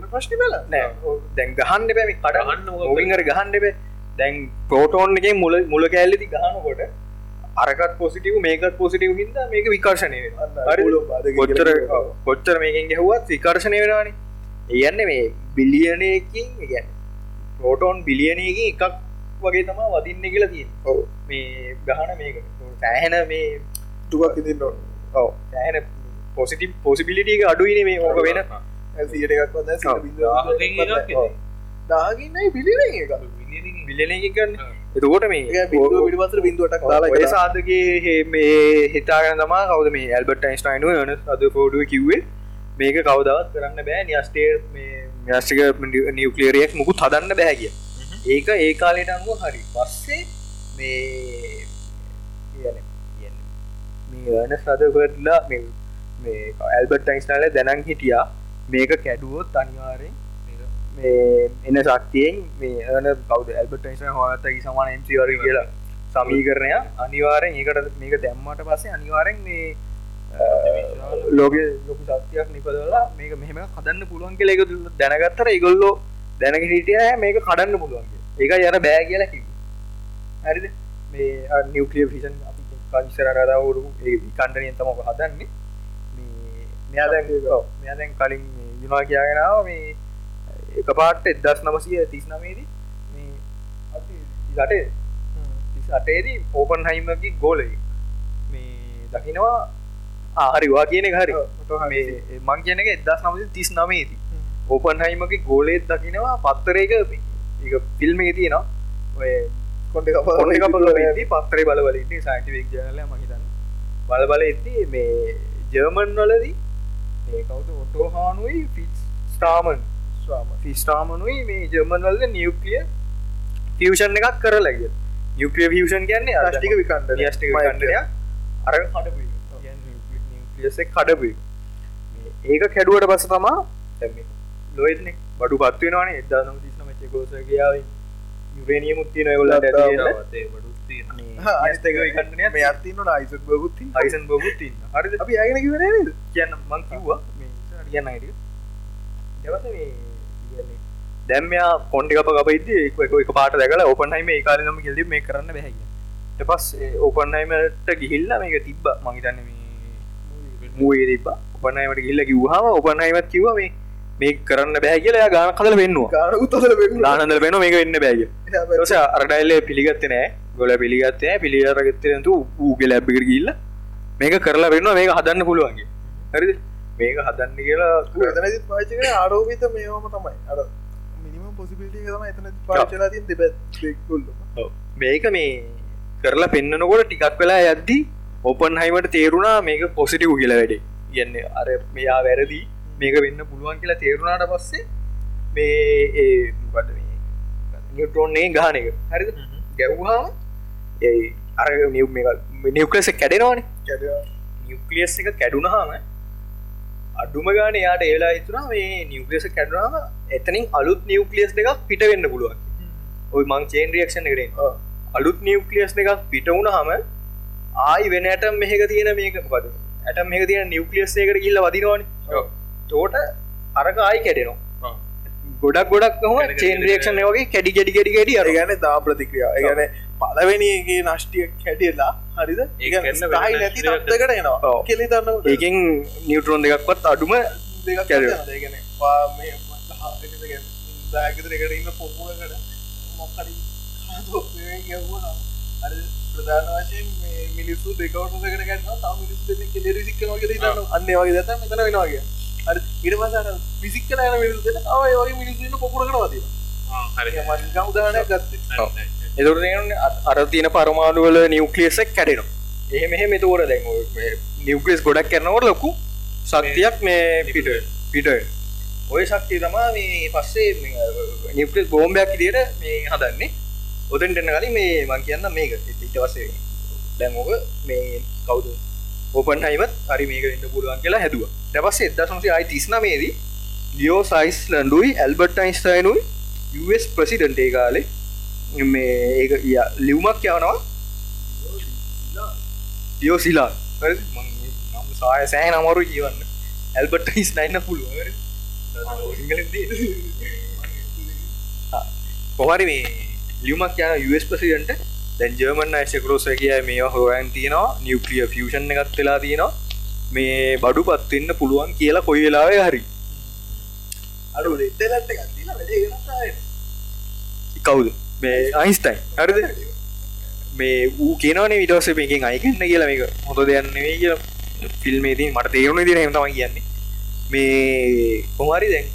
ප්‍රශ්න බල නෑ දැන් ගහන්න බැමි ගහන්න කටහන්න? ඔවිංහර ගහන්න බෑ දැන් පෝටෝන් එක මුල මුල කෑල්ලදි ගහනකොට අරකත් පොසිටිව් මේකත් පොසිටිව් හිද මේක විකර්ශණය වෙන කොච්චර මේකින් ගැහුවත් විකර්ශණය වෙනවානි ඒයන්න මේ බිලියනයකින් ගැන පෝටෝන් බිලියනයකින් එකක් වගේ තමා වදින්න කියලා තියෙන් ඔව්. මේ ගහන මේක. සෑහෙන මේ තුවක් ඉදින්න ඕන. ඔව. සෑහෙන පොසිටි පොසිබිලිටික අඩුයින මේ ඕක වෙන. සියට එකක් ඉතින්. දාගන්නයි පිළින එක. බිලියනයකින් ගන්න. එතකොට මේ බිඳුවටක් ඔය දාලා සාධගේ මේ හිතාගෙන තමා කවද මේ ඇල්බට යින්ස්ටයිනු යන අද පෝඩුව කිව්වේ? මේක කවදවත් කරන්න බෑ. නිස්ටේ මේ න්‍යස්ටික නිියවක්ලියරියක් මුකුත් හදන්න බෑ කිය ඒක ඒ කාලයට අනුව හරි. පස්සේ මේ කියන- කියන්නේ මේ අන සදවටලා මේ ඇල්බට යින්ස්ටාල දැනන් හිටියා. මේක කැඩුවොත් අනිවාරෙන් මේ එන සක්තියෙන් මේ ඒන බෞද ඇල්බට යින්ස්ට හොතකි සමාන එම්සිවර කියලා සමීකරණය අනිවාරෙන් ඒකට මේක දැම්මට පස්සේ අනිවාරෙන් මේ ලෝක ලොකු සත්‍යයක් නිපදවලා මේක මෙහම කදන්න පුළුවන් කියල එක දැනගත්තර ඉගොල්ලෝ දැනක හිටිය මේක කඩන්න පුළුවන්ගේ ඒක යන බෑ කියලා කිව ඇරිද මේ නිියවක්ලිය ෆිෂන් අපි කංශර රදාවරු ඒ කණ්ඩනයෙන් තමක හදන්නේ. මේ මෙයාදැන් මෙයාදැන් කලින් යුනා කියගෙනාව මේ එක පාට එදස් නමසය තිස් නමේදී මේ අටේ අටේදී ඕපන් හයිමගේ ගෝලයි මේ දකිනවා. ආහරිවා කියන හරි. මේ මං කියන එක එදස් නමති තිස් නමේදී ඕපන් හයිමගේ ගෝලේත් දකිනවා පත්තරේක ෆිල්ම් එක තියෙනවා. ඔය කොඩ වෙදී පත්තරේ බලවලන්නේ සයින්ටිවික් ජනල මහිතන්න බල බල එති මේ ජර්මන් වලදී. ඒ කවුද? ඔටෝහානුයි ෆිස් ස්ටාමන් ෆිස්ටාමනුයි මේ ජර්මන් වල්ද නියක්ලිය ෆියෂන් එකක් කරලග යුක්ලිය ෆියෂන් කියන්නේ ටික විකන්ඩ ටික කණ්ඩය අර කඩපු කඩපු ඒක කැඩුවට පස තමා ලොයින බඩු පත්වෙනවානේ එදා නම තිස්න මච ගෝස කියාව යුරේනිය මුත්තින ගොල්ලට අනිතක මේ අත්තින්න අයිසක් බගුත්ති අයිසන් බොබුත්තින්න හරි අපි අගෙන කිවන කියන්න මං කිව්වා. මේ කියන්න හිටිය දවස මේ කියන්නේ දැම්මයා කොන්ඩි අප අපයිද එක පාට දැකල ඔපන්හයිම ඒ කාලනම කෙල්ලි මේ කරන්න බැහැ පස් ඕපන්හයිමට ගිහිල්ල මේක තිබ්බ. මහිතන්න මේ මූේ තිබ ඔපනයිමට ගිල්ල කිව්හම ඔපනයිමත් කිව මේ කරන්න බැහැ කියලා ගාන කදල වෙන්නවා ලානදල වෙන මේක වෙන්න බැග ස අරඩයිල්ල පිළිගත්ත නෑ. ගොල පිළිගත්තය පිළිගරගත්තතු ඌගේ ලැබ්ිකර ගිල්ල මේක කරලා වෙන්න මේක හදන්න පුළුවන්ගේ හරි මේක හදන්න කියලා එතන පාචක ආරෝපිත මේවාම තමයි. අර මේක මේ කරලා පෙන්න්නනකොට ටිකක් වෙලා යද්දී ඔපන් හයිමට තේරුණා මේක පොසිටිව් කියල වැඩේ. ගන්න අර මෙයා වැරදි මේක වෙන්න පුළුවන් කියලා තේරුණාට පස්සේ මේ ඒට නිියටෝන්නේ ගාන එක. හරි ගැව්හා ඒ අර නිියවකලෙස කැඩෙනවානේ. නිියක්ලියස් එක කැඩුනහම අඩුම ගාන යාට ඒලා හිතුනා මේ නිියක්ලියස කැඩුනාම එතනින් අලුත් නිියක්ලියස් එකක් පිට වෙන්න පුළුවන් ඔයි මං චේන් රියක්ෂණ කරෙන් අලුත් නිියක්ලියස් එකක් පිට වුණ හම ආයි වෙන ඇටම් මෙහක තියෙන මේක පද ඇටම් මෙක තියෙන නිියක්ලියස් එකට කිල්ල වදිනවාන තෝට අරක ආයි කැඩෙනවා. ගොඩක් ගොඩක් හම චේන් රියක්ෂණ වගේ කැඩි ගෙඩි ගෙඩි ගෙඩි අර ඒගැන දා ප්‍රතික්‍රියා. ඒගැන පලවෙනිගේ නෂ්ටියක් හැටියලා හරිද? ඒ නැති තත්කට එනවා. කෙලි දන්න ඒකෙන් නිියවටරෝන් දෙකක්වත් අඩුම දෙක කැඩෙනවා. ගැන දාගතරකට ඉන්න පොපුුවකට මොක්හරි ගැවුණ අර ප්‍රධාන වශයෙන් මේ මිනිස්සු දෙකවටකට ගන්න තා මිනිස් කෙලෙරි සික්ක වගේ දන්න අන්න වගේ දත මෙතන වෙනවාගේ අර ඉරමසට විසික් කලන මිනිසුට අය වගේ මිනිස්සුන්න පොකුරකට වතින උදාහනයක් ගත්ත. එතුරට අර තියන පරමාණුවල නිවක්ලියසක් කැඩෙනවා. එහෙ මෙහෙ මෙතෝර දැන් නිවක්ලියස් ගොඩක් කරනවට ලොකු සක්තියක් මේ පිට පිට ඔය ශක්තිය තමා මේ පස්සේ නිප්ලස් බෝම්බයක් ඉදියට මේ හදන්නේ. ඔතෙන් එන්න කලින් මේ මං කියන්න මේක. ඉට වසේ දැන් ඕක මේ කවුද ඕපන් හයිමත් හරි මේක ඉන්න පුළුවන් කියලා හැදුව. දැපස්සේ එදසන්සේ අයි තිස්නමේදී ලියෝ සයිස් ලන්ඩුයි ඇල්බර්ට අයින්ස්ටයිනුයි US ප්‍රසිඩන්ට් කාලේ මේ ඒක ලිව්මක් යවනවා. ලියෝ සිලා සාය සෑහන අමරු කියවන්න. ඇල්බර්ට ඉස්නයින්න පුළුව කොහරි මේ ලියමක් යන US ප්‍රසිඩන්ට දැන් ජර්මන් යිශකරෝස කිය මේ හොයන් තියෙනවා. නිියවක්ලිය ෆියෂන් එකත් වෙලා තියෙනවා. මේ බඩු පත්වෙන්න පුළුවන් කියලා කොයි වෙලාවේ හරි. අඩු කවුද? මේ අයින්ස්ටයින් හරිද? මේ ඌ කියනවන විටස මේකින් අයිකන්න කියලා. මේක හොඳ දෙයන්න වේ කිය ෆිල්මේදී මට තේරුණ දින හම තමයි කියන්නේ. මේ කොමාරි දැන්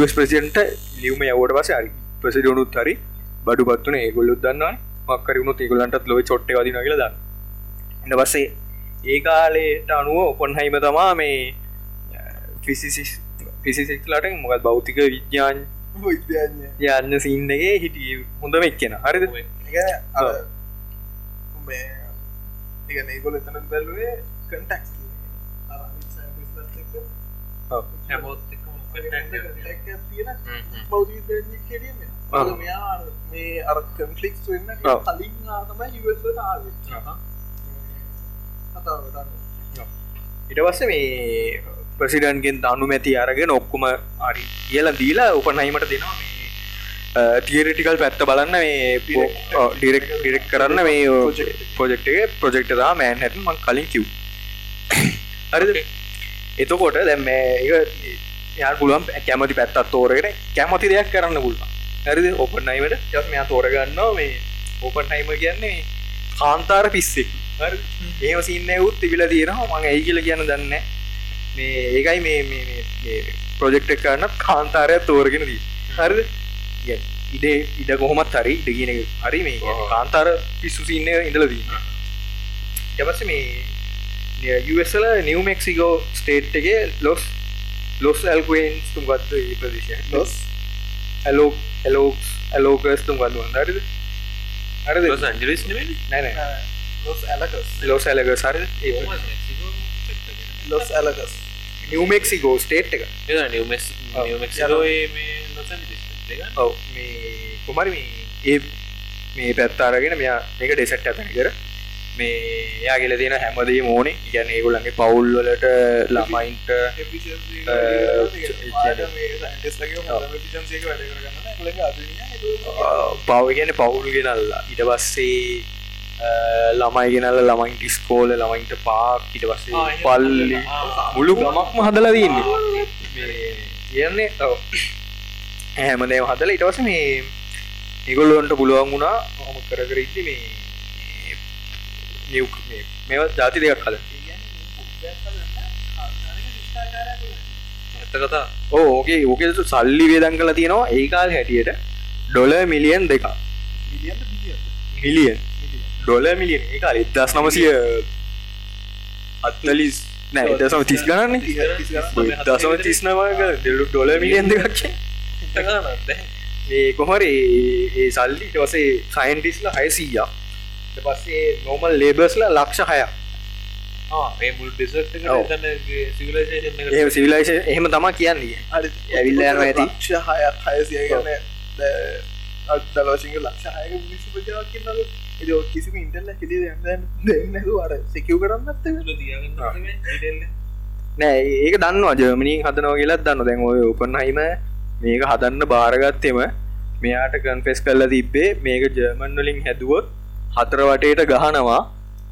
US ප්‍රසිඩන්ට ලියවම යවට පස හරි. ප්‍රසිඩනුත් හරි. බඩු පත්වන ඒගොල්ලුත් දන්න මක්කර වුණු ඒගොලන්ටත් ලොව චොට්ට වදින කියල දන්න එන්න පස්සේ ඒ කාලේට අනුව ඔපන්හයිම තමා මේ ෆිසිසිස් ෆිසිසික්ලට මොකත් භෞතික විද්‍යාන් යන්න සින්නගේ හිටිය හොඳම එක්කෙන. හරිද? අර මේ එක ඒගොල එතන බැලුවේ කටක් එක්කම තියෙන. බෞද්ධ කෙරීම. මෙයා මේ අර කන්ෆලික්ස් වෙන්න. කලින් ආතමයි යුවට ආවේ කතාව ඉට පස්ස මේ ප්‍රසිඩන්ගෙන් අනු මැති අරගෙන ඔක්කුම අරි කියල දීලා උපනයිමට දෙනවා මේ තියරිටිකල් පැත්ත බලන්න මේ ඩිරෙක් ඩිරෙක් කරන්න මේ පොජෙක්්ගේ ප්‍රජෙක්ටදා මෑන් හැටම කලින් කිව් හරිද? එතකොට දැම් යා පුළුවන් කැමති පැත්තත් තෝරගෙන කැමති දෙයක් කරන්න පුළුවන්. හරිද? ඔපනයිමට ජස් මෙයා තෝරගන්නවා මේ ඕපන් හයිම කියන්නේ කාන්තාර පිස්සෙක්. ඒම සින්න උත් තිබිල තියෙනවා. මං ඇයි කියල කියන්න දන්න මේ ඒකයි මේ ප්‍රජෙක්්ක් කරන්න කාන්තාරය තෝරගෙන දී හරිද? ඉඩේ ඉඩ කොහොමත් හරි ඉඩගෙන හරි මේ කාන්තාර පිස්සු සින්න ඉඳල දී යපස මේ යුසල නිව මෙක්සිකෝ ස්ටේට් එකේ ලොස් ලොස් ඇල්කවෙන්ස් තුම් ගත්ත ප්‍රදේශය ලොස් ඇලෝ ඇලෝක්ස් ඇලෝකස් තුම් ගන්නුවන් හරිද හරිද ලොස් ඇන්ජලිස් නැන ලොස් ඇලකස් ලොස් ඇලක සරද ලොස් ඇලකස් නිවමෙක්සිකෝ ස්ටේට් එක දෙක ඔව මේ කුමරි මේ ඒ මේ පැත්තාරගෙන මෙයා මේක ඩෙසට් ඇතන කර මේ යාගෙල තියෙන හැමදේ මෝනේ ගැන ඒගොලන්ගේ පවුල්වලට ළමයින්ට පව ගැන පවුලු ගෙනල්ලා. ඉට පස්සේ ළමයි ගෙනල්ල ළමයින්ට ස්කෝල ළමයින්ට පාක් ඉට පස්සේ පල්ලි. මුළු ගමක්ම හදලා දන්නේ කියන්නේ හැමදේ හදල ඉටවස මේ නිගොල්ලොන්ට පුළුවන් වුණා හොම කර කර මේ නිව් මෙව ජාති දෙයක් කල ඇත්ත කතා. ඕ ඕගේ ඕකෙ සල්ලි වේදන් කල තියෙනවා ඒකාල් හැටියට ඩොල මිලියන් දෙක මිලියන්. Dollar million. ඒකාල එදස් නමසිය අත්නලිස් නෑ එදසම තිස් ගන්න දසම තිස්නවාක දෙලු ඩොල මිලියන් දෙකක් ඒ කොහර ඒ සල්ලි වසේ සයින්ටිස්ල හයසීයා පස්සේ නෝමල් ලේබස්ල ලක්ෂ හය මේ මුල් ඩෙසට් ඔව්. සිවිලයිසේෂන් ඒ සිවිලයිශ එහෙම තමා කියන්නේ. ඇවිල්ල යන ඇති. ලක්ෂ හයක් හයසිය ගන්න අදලෝසිංහ ලක්ෂ හයක මිනිසු පජාවක් කියන්නද එ කිසිම ඉන්ටල්ල කෙලි දෙන්නතු අර සෙකව් කරන්නත් නෑ. ඒක දන්නවා. ජර්මණී හදනව කියලත් දන්න දැන් ඔය උපන් හයිම මේක හදන්න බාරගත්තෙම මෙයාට කන්ෆෙස් කල්ලා තිබ්බේ මේක ජර්මන් වලින් හැදුවොත් හතර වටේට ගහනවා.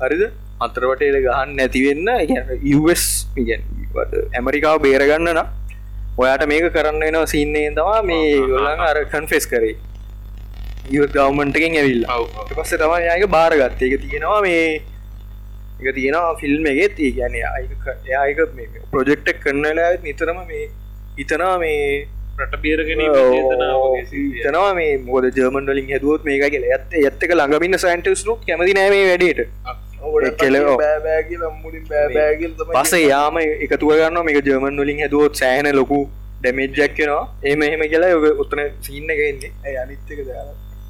හරිද? අතර වටේට ගහන්න නැතිවෙන්න US ඇමරිකාව බේරගන්න නම් ඔයාට මේක කරන්න වෙනවා සින්නේ තමා මේ ගොල්ලන් අර කන්ෆෙස් කරේ. ගවමන්ටකින් ඔව්. පස්ස තමයි යාක බාරගත්ත. එක තියෙනවා මේ එක තියෙනවා ෆිල්ම් එකෙත්. ඒ ගැන එයාක ප්‍රොජෙක්්ටක් කරන්නලා නිතරම මේ ඉතනා මේ රට බේරගෙන. තනවා මේ මොද ජර්මන් වලින් හැදුවත් මේක කියල. ඇත්ත ඇත්තක ළඟමින්න සයින්ටස්ලු කැමති නෑමේ වැඩට. කෙලෝ. බෑබෑගිල මුලින් බෑබෑගිල් පස යාම එකතුව ගන්න මේක ජර්මන් වලින් හැදුවොත් සෑහන ලොකු ඩැමේජ්ජක්කෙනවා එම එහෙම කියලා ඔය උත්තන සින්න එකෙන්නේ අනිත්තක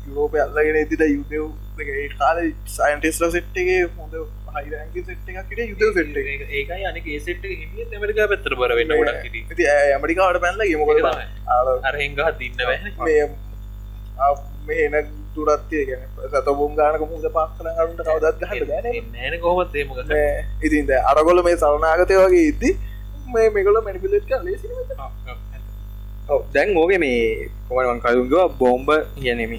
යුරෝපය අල්ලගෙන ඉදිට යුදව ඒ කාල සයින්ටෙස්ල සෙට්ගේ හොඳ ඒකයි අනික ඒ සෙට් එක හිමියත් ඇමරිකා පැත්තට බර වෙන්න ගොඩක් ඇමරිකාවට පැල්ල ගෙමකොල ඒක තමයි. අර හෙංගහ දින්න මේ මේන තුරත්ය ගැන සතබුම් ගානක මුද පක්කන අරුන්ට කවදත් ගහන්න බෑන නෑන කොහොමත් ඒ මොකද? ඉතින්ද අරගොල මේ සරනාගතය වගේ ඉද්දි මේ මෙගොල මැනිපිලට් කර ලේසි දැන් ඕගේ මේ කොමන් කරුන්ගව බෝම්බ කියනෙම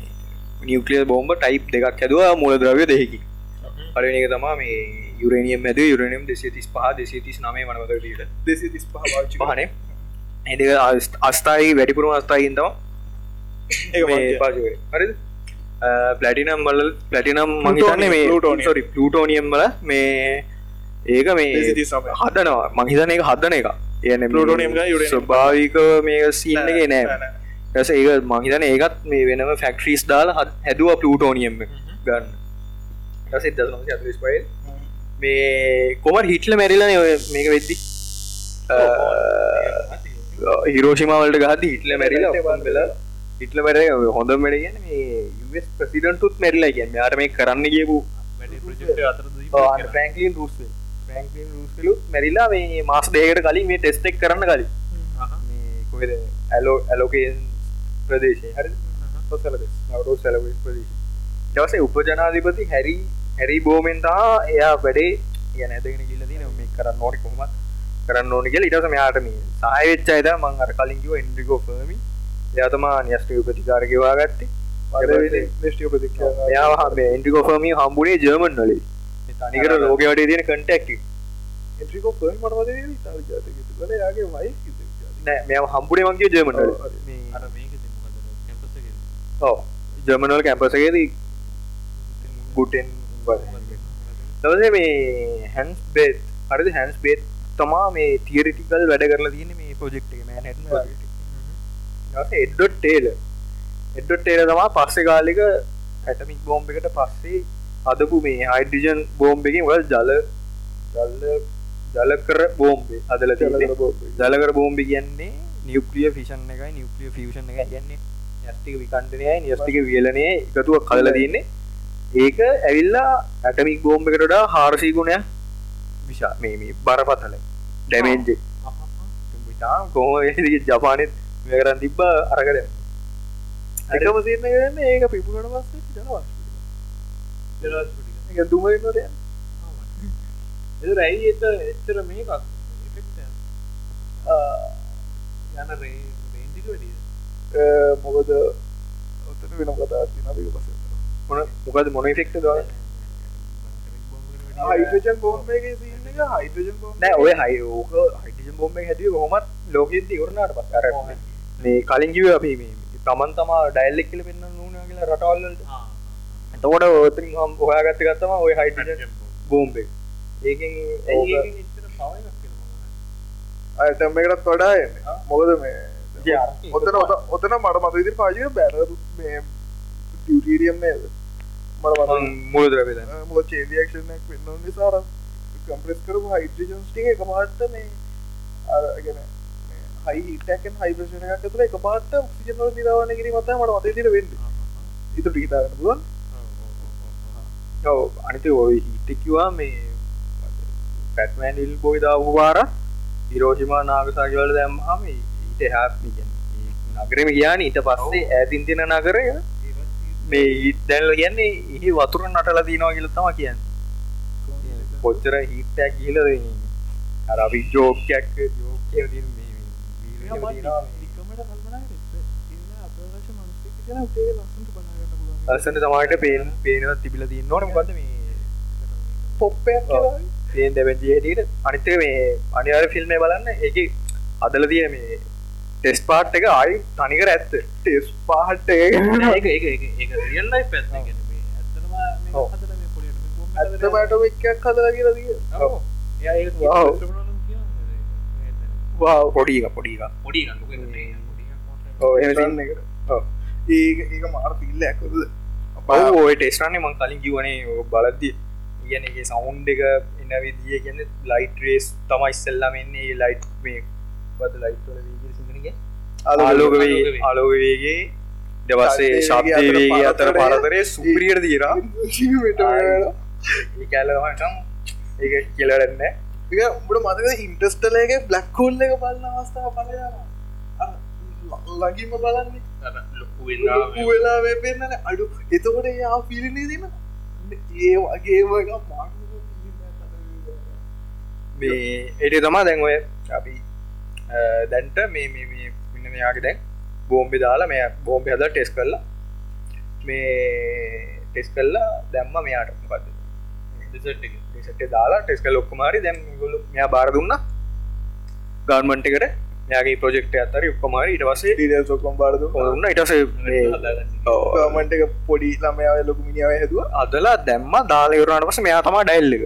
නිියකලිය බෝම්බ ටයිප් දෙකක් හැදවා මුල ද්‍රව්‍ය දෙහකි පලනක තමා මේ යුරනියම් ඇද යුරනියම් දෙසිය තිස් පහ දෙසිය තිස් නමේ වනවදට දෙසි තිස් පහ පාච්චි පහනේ. ඇ අස්ථායි වැඩිපුරුම අස්ථායින්තම හරි පලටිනම් බල පලටිනම් මහිතන්නේ මේ. සොරි පලටෝනියම් බල මේ ඒක මේ හදනවා. මහිතන එක හදන එක. ගා uranium. ස්වභාවික මේක සින්නගේ නෑ. ඇස ඒක මහිතන ඒකත් මේ වෙනම ෆැක්ට්‍රීස් දාල හැදුව පලටෝනියම් ගන්න ඇසෙත් දසනසි අතලිස් පයි මේ කොමට හිටල මැරිලන ඔය මේක වෙද්දි හිරෝෂිමවලට ගහද හිටල මැරිලා වෙලා හිටල මැර හොඳ මැඩ ගැන මේ ප්‍රසිඩන්ටුත් මැරිලා ගැන් යාර මේ කරන්න කියපු වැඩි ප්‍රජෙක්ට අතර ෆ්‍රන්ක්ලින් රුස් ෆ්‍රන්ක්ලින් රුස්ලුත් මැරිලා මේ මාස් දේකට කලින් මේ ටෙස්ටෙක් කරන්න කලින් මේ කොහෙද ඇලෝ ඇලෝකේන් ප්‍රදේශය හරි නවරෝ සැල ප්‍රදේශ දවසේ උපජනාධිපති හැරි හැරි බෝමෙන්තා එයා වැඩේ ගැන ඇදගෙන ගිල්ල දින මේ කරන්න ඕනි කොහොමත් කරන්න ඕනි කියලා ඊට පස්සේ මෙයාට මේ සහාය වෙච්ච අයද මං අර කලින් කිව්වා එන්ඩ්‍රිගෝ ෆර්මි එයා තමා න්‍යෂ්ටික ප්‍රතිකාර ගෙවා ගත්තේ. නිෂ්ටිය ප්‍රතික්ෂ එයා මේ එන්ඩ්‍රිගෝ ෆර්මි හම්බුනේ ජර්මන් වලින් තනිකර ලෝකෙ වටේ තියෙන කන්ටැක්ට් එට්‍රිකෝ පල් මටවද තාල ජාතක කල යාගේ වයි නෑ මෙයා හම්බුනේ මං කිව්වේ ජර්මන් වල. අර මේක මොකද? කැම්පස් එකේ ඔව් ජර්මන් වල කැම්පස් එකේදී ගුටෙන් දවසේ මේ හැන්ස් බේත් හරිද? හැන්ස් බේත් තමා මේ තියරිටිකල් වැඩ කරලා තියෙන මේ පොජෙක්් එක මෑහැට එඩ්ඩොට් ටේල එඩ්ඩොට් ටේල තමා පස්සෙ කාලික ඇටමික් බෝම්බ එකට පස්සේ අදපු මේ හයිඩිජන් බෝම්බ එකින් වල ජල ජල්ල ජලකර බෝම්බේ අදල ජලකර බෝම්බි කියන්නේ නිියප්‍රිය ෆිෂන් එකයි නිියප්‍රිය ෆිෂන් එක කියන්නේ. යස්ටික විකණ්ඩනයයි නිස්ටික වියලනය එකතුව කලල තියන්නේ ඒක ඇවිල්ලා ඇටමික් බෝම්බ එකටඩා හාරසී ගුණයක් විශා මේ මේ බරපතල ඩැමේන්ජ කොහොම ජපානෙත් කරන්න තිබ්බ අරකර එකම තියන්න ගන්න ඒක පිපුණට පස්සේ දුමනොට එ රැයි එත එච්චර මේකක්? යන රේ මොකද ඔතන වෙන කතා තිනක පස මොන මොකද මොන ෆෙක්ට ද හයිටජන් බෝම්බගේ සින්න එක හයිටජන් බෝම් නෑ ඔය හයි ඕක හයිටිජන් බොම්බ හැටිය හොමත් ලෝකෙද ඉවරණට පස් අර මේ කලින් කිව අපි මේ තමන් තමා ඩයිල්ලෙක් කියල පෙන්න්න නූන කියලා රටවල්ලට එතකොට ඔතරින් හම් හොයාගත්ත ගත්තම ඔය හයිට බෝම්බ ඒකින් අයතැම්මකටත් වඩා එන්නේ. මොකද මේ. ඔතන ඔත- ඔතන මට මත විදිර පාජය බැන මේ ඩියටීරියම් නේද මට මත මුලදරපෙද මො චේදක්ෂණයක් වෙන්න නිසාර කම්ප්‍රෙස් කරපු හයිඩ්‍රජන්ස් ටික එක පාට මේ අරගෙන හයිටකන් හයිප්‍රශන එකක් තුළ එක පාට සිජනල නිරාවන කිරීම මත මට මතේ තිර වෙන්න ඉතු ටිතාගන්න පුළුවන් අනිත ඔය හිතකිවා මේ පැටමෑන් ඉල් බොයිදා වාර හිරෝෂිමා නාගසාගවල දැම්හම ඊට හැ නගරම කියන්න ඊට පස්සේ ඇතින් තින නගරය මේ දැල්ල කියන්නේ එහි වතුර නටල දීනවා කියලතම කියන්න. කොච්චර හිටයක් කියල අර අපි ජෝකයක් ජෝකය ලස්සට සමාට පේන් පේනව තිබිල තින්න ඕන මොකද මේ පොප්පයක් පේන් දැබැජියට අනිතක මේ අනිවාර ෆිල්ම් බලන්න ඒක අදල තිය මේ ටෙස් පාට් එක අයි තනිකර ඇත්ත ටෙස් පාට් ඒක ඒක ඒක ඒක රියල් ලයිෆ් පැත්ත ගැන මේ ඇත්තටම මේ ඔව්. හදලා මේ පොලියට මේ කොම්පියුටර් ඇත්තමට එක්කයක් හදලා කියලා දිය ඔව්. එයා ඒක Wow. ක්‍රිස්ටෝෆර් නෝලන් කියන්නේ. වා පොඩික පොඩික පොඩි ඒක මාර පිල්ල ඇකද? ඔය ටෙස්ටන්නේ මං කලින් කිවනේ බලද්දි. කියන එක සවුන්් එක එන්න විදිිය ගැන ලයිට රේස් තමයි ඉස්සල්ලම එන්නේ. ලයිට් මේ බද ලයිට්වල වීග සිංහනගේ ආලෝක වේ ආලෝක වේගේ දවස්සේ ශබ්දය වේගේ අතර පරතරය සුප්‍රියට දීරා ඒ කැල්ලමටම් ඒ කියලරන්න උඹට මතක ඉන්ටස්ටලගේ බ්ලක් හෝල් එක බලන්න අවස්ථාව පලයාන ලගිම බලන්නේ. අර ලොකු වෙලා ලොකු වෙලා වේ පෙන්න්නන අඩු. එතකොට යා පිලිනේ දෙන ඒ වගේම එක මාර්ග මේ එඩ තමා දැන් ඔය අපි දැන්ට මේ මේ මෙයාගේ දැන් බෝම්බි දාලා මෙය බෝම්බි හද ටෙස් කරලා මේ ටෙස් කල්ලා දැම්ම මෙයාට මොකද රිසල්ට් එක. ට දාලා ටෙස් කල් ඔක්කමාරි දැම් ගොලු මෙයා බාර දුන්න. ගන්මන්ට එකට යාගේ ප්‍රජෙක්ට අතර ඔක්කමාරි ඉට වසේ ඩීඩල් සොකොම් බාරදු ඔන්න ඉටස හදාගන්න. ගමන්ට එක පොඩි ළමයාව ලොකු මිනිාව හැදුව. අදලා දැම්ම දාලවරට පස මෙයා තමා ඩැල්ල එක.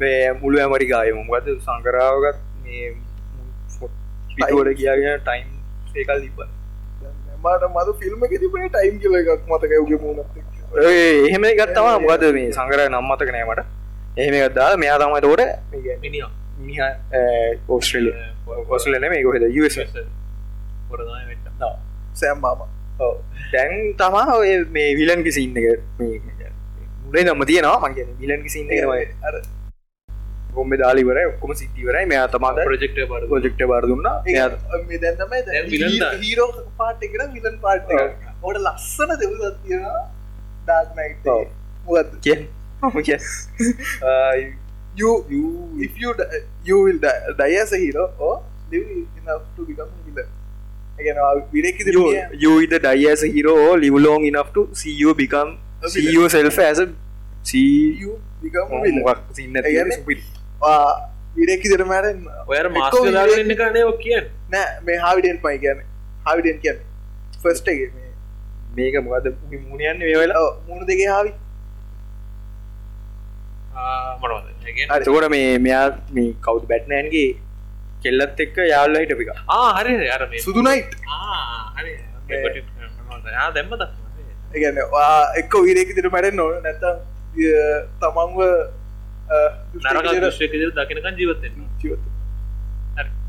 මේ මුළු ඇමරිකායම ගත සංකරාවගත් මේ පිටුවට කියාගෙන ටයිම් ඒකල් තිබ මට මද ෆිල්ම් තිබේ ටයිම් කියල එකක් මතක යුගේ මුණත් එහෙම ගත්තවා මොකද මේ සංකර නම්මතක නෑමට එහෙම ගත්දා මෙයා තමයි තෝට ඕස්ට්‍රලිය. ඔස්ලන මේ කොහෙද US පොර තමයි වෙන්න. සෑම් මාම. ඔව්. දැන් තමා ඔය මේ විලන් කිසින්න එක මේ මුලේ නම්ම තියෙනවා. මගේ විලන් කිසින්න අර ගොම්බ දාලිවර ඔක්කොම සිද්ධිවරයි මෙයා තමාද ප්‍රොජෙක්ට් එක බාර පොජෙක්ට බාර දුන්නා. එයා මේ දැන් තමයි දැන් villain දා. හීරෝ පාට් එකට විලන් පාට් ඔව්. එක. ඕට ලස්සන දෙවසත් තියෙනවා ඩාක් නයිට් ඔව්. මොකද කිය කිය you you if you die, you will die, die as a hero or live enough to become a villain. again විරෙක් you, you either die as a hero or live long enough to see you become A see villain. yourself as a see you become a villain මොකක් සින්න ඒ කියන්නේ විරෙක් ඉදිර මෑරෙන් ඔයාර මාස්ක දාගෙන ඉන්න කනේ ඔක් කියන්න. නෑ මේ හාවිඩෙන් පයි කියන හාවිඩෙන් කියන්න ෆස්ට එක මේ මේක මොකද මුණයන්න මේ වෙලා ඔව්, මුණු දෙකේ හාවි. එතකොට මේ මෙයා මේ කවුද බැට්නෑන්ගේ කෙල්ලත් එක්ක යාල්ල හිට පික ආ හරි හරි. අර මේ සුදු නයිට් ආ හරි. මේ- මේ කොටින් ආ දැම්ම. ඒගැන එක්ක විරෙක් දිට මැඩෙන් නොන නැතම් තමන්ව දකිනකන් ජීවත්.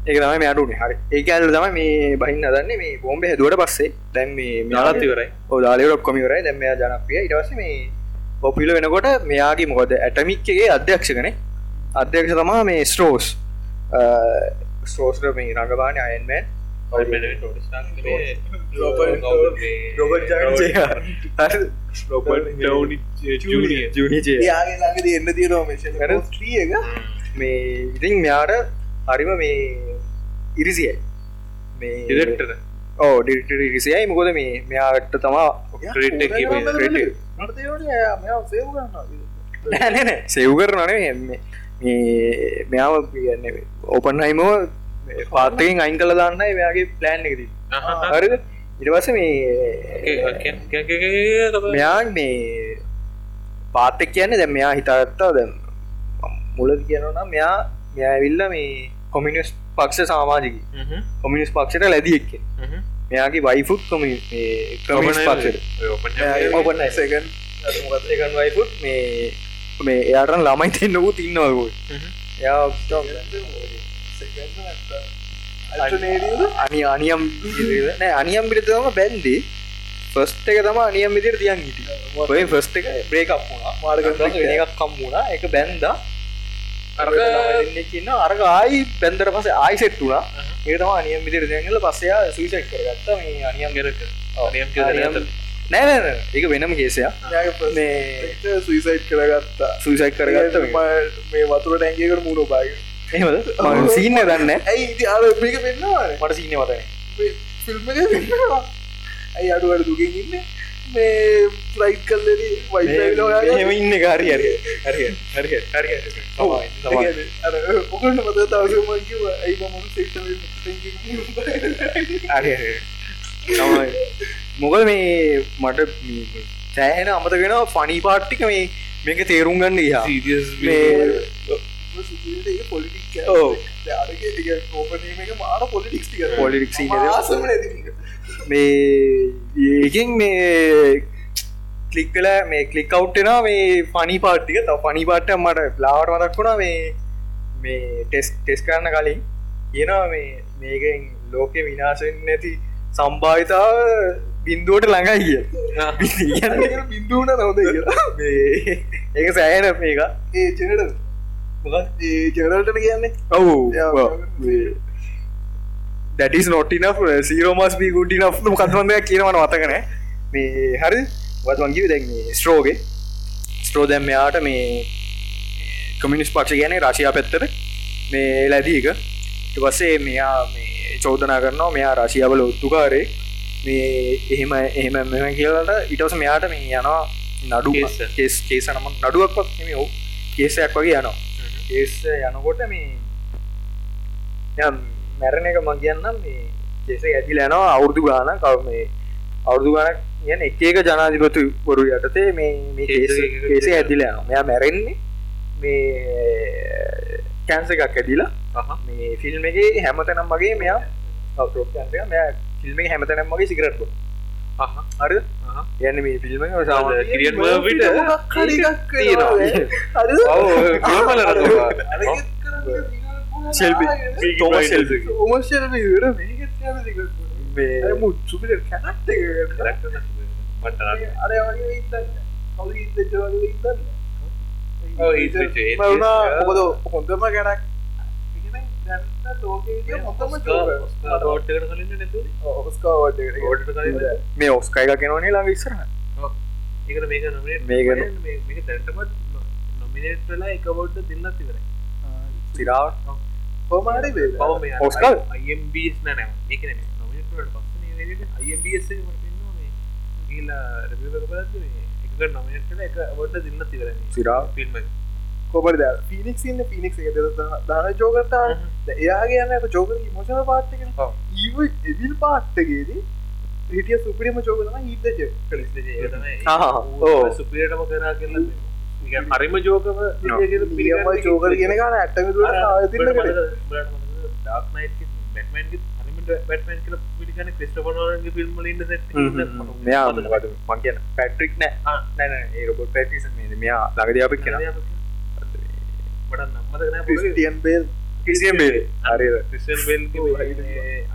ඒක තමයි මෙයාටුනේ හරි. ඒක ඇල්ල තම මේ බහින්න දන්නේ මේ බෝම්බ හැදුවට පස්සේ දැන් මේ යාලත් ඉවරයි. දාලය ොක්කොමිවරයි දැම ජනපිය ඉටවස මේ පොපිල වෙනකොට මෙයාගේ මොකද ඇටමික්කගේ අධ්‍යක්ෂකනේ. අධ්‍යක්ෂ තමා මේ ස්ටෝස් ස්ටෝස්ට මේ රඟබාන අයන්මෑන් යාගේ ළඟද එන්න තියෙනවා එක මේ ඉතින් මෙයාට හරිම මේ ඉරිසියයි මේ ඩිරෙක්ටර්. ඕ ඩිට ඉරිසියයි මොකොද මේ මෙයාට තමා ක්‍රෙඩිට් එක කිව්වේ ක්‍රෙඩිට්. මට තේරුණේ මෙයා සේව් කරනනේ මෙයාව කියන්න ඕපන් හයිමෝ පාතයෙන් අයින් කළ දන්න මෙයාගේ ප්ලෑන් එකද හරි ඉටවස මේ මෙයා මේ පාතක් කියන්න දැ මෙයා හිතාගත්තා දැ මුල කියනනම් මෙයා මෙයාවිල්ල මේ කොමිනිස් පක්ෂ සාමාජික කොමිනිස් පක්ෂට ලැදියෙක්ක මෙයාගේ වයිෆුත් කොමි කමිස් පක්ෂට ඕපන් සකන් එකන්. වයිෆුත් මේ මේ එයාටන් ළමයි තින්නකු තින්නවකු යා අනි අනියම් නෑ අනියම් පිරිතම බැන්දේ. ෆස්ට එක තම අනියම් විදිර තියන් හිට ඔය ෆස්ට එක බ්‍රේකක් වුණා. මාර්ග එකක් කම් වුණා. එක බැන්දා. අරගන්න අරග ආයි පැන්දර පස ආයි සෙට්ටුනා ඒතම අනියම් විදිර තියගල පස්සයා සුවිසක් කරගත්ත. මේ අනියම් ගෙරක නෑ ඒක වෙනම කේසයක් මේ සුයිසයිට් කරගත්තා. සුවිසක් කරගත්ත මේ වතුර ටැන්ගේකට මුණු බාග එහෙමද? සින්න දන්න ඇයි අර එක පෙන්නවා මට සින්න මතන ෆිල්ම් ඇයි අඩුවට දුකින් ඉන්න? මේ ලයිට් කල්ලද එහෙම ඉන්න හරි හරි. හරි හරි. හරි ඔකට මත තවසමකිව ඇයි සේට තමයි. මොකද මේ මට සෑහෙන අමතගෙන ෆනි පාට්ටික මේ මේක තේරුම් ගන්න යා පොලිටික්. ඕපනීම මාර පොලිටික්ස් ටික. Politics ඉන්නද? ආසම මේ ඒකින් මේ කලික් කල මේ කලික් අවට්ටෙන මේ පනි පාට්ටික තව පනි පාට්ට මට ලාවට මතක් වුණා මේ මේ ටෙස් ටෙස් කරන්න කලින්. කියනවා මේ මේකෙන් ලෝකෙ විනාශෙන් නැති සම්භාවිතාව බින්දුවට ළඟයි කිය කියලා. මේ ඒක සෑහෙන මේක ඒ චනට ඒ ජනල්ට කියන්නේ? ඔවු. දැටස් නොටින සීරෝමස් බී ගුඩි න්ම කත්වන්දයක් කියනවන මතකන මේ හරි වත්වන්ගිව දැන් ස්ට්‍රෝගේ ස්ට්‍රෝ දැම් මෙයාට මේ කමිනිස් පක්ෂ ගැන රශයා පැත්තර මේ ලැදීක පස්සේ මෙයා මේ චෝදනා කරනවා මෙයා රශියාවල ඔත්තුකාරේ මේ එහෙම එහෙම මෙම කියලට ඉටවස මෙයාට මේ යනවා නඩු කේස්. කේස් කේස නම නඩුවක්වත් නෙම ඔවු. කේසයක් වගේ යනවා කේස් යනකොට මේ මැරණ එක මං කියන්නම් මේ කෙස ඇතිල යනවා අවුරදු ගාන කව මේ අවුරදු ගානක් යන එක එක ජනාධිපතු වරු යටතේ මේ කේස් යනවා. මෙයා මැරෙන්නේ මේ කැන්ස එකක් ඇදිලා. මේ ෆිල්ම් එක හැමතනම් වගේ මෙයා ෆිල්ම් හැමතනම් වගේ සිකරට්ට හරි යන්න මේ සාමාන්‍ය කිරියන් මර්විට ශෙල්බි තෝමස් ශෙල්බි ඔමශල් මේකට මේ මුත්සුපිට කැනක්ට අර වගේ ඉතන්න කවු ඉතච වගේ ඉතන්න ඔව්, හිත වෙච්ච ඒ- මරුණා ඒ- මොකද හොඳම ගැනක් මේ ඔස්කයි එක කෙනවනේ ළඟ ඉස්සර ඒකට මේක මේක- මේක දැන්ටමත් නොමිනේට් වෙලා එක බොඩ්ඩ දෙන්න තිවරයි සිරාවට හොමාරි වේ මේ ඔස්කර්? IMBS නෑ නෑ. මේක නෙමෙයි. නොමිනේට් වලට පස්සේ IMBS එක මට පෙන්නවා මේ ගිහිල්ලා රිවිව් එක බලද්දි මේ එකකට නොමිනේට් වෙලා එක බොඩ්ඩ දෙන්න තිවරයි සිරා? ෆිල්ම් එක කොබට ෆිනික් ඉන්න පිනික් එක දාන ජෝගතා එයාගේ යන්න ජෝග මෝෂණ පාට්ක. ඊව එවිල් පාට්ටගේදී හිටිය සුපිරිම ආහා, ඔව්. සුපියටම කරා කියලා නිකන් හරිම ජෝකම නියම ජෝගර කියන ගන ඇටම තින්න ඩක් නයිට් බැටමන් හරිම බැටමන් කියල පිළිගන ක්‍රිස්ටපනගේ ෆිල්ම් ලින්ද මෙයා මොකද මං කියන පැට්‍රික් නෑ. නැන ඒ රොබොට් පැටිස මෙයා ළඟද අපි කෙන. මට නම්මද ක්‍රිස්ටියන් බේල් කිසිම් බේ හරි. ක්‍රිස්ටන් වෙල්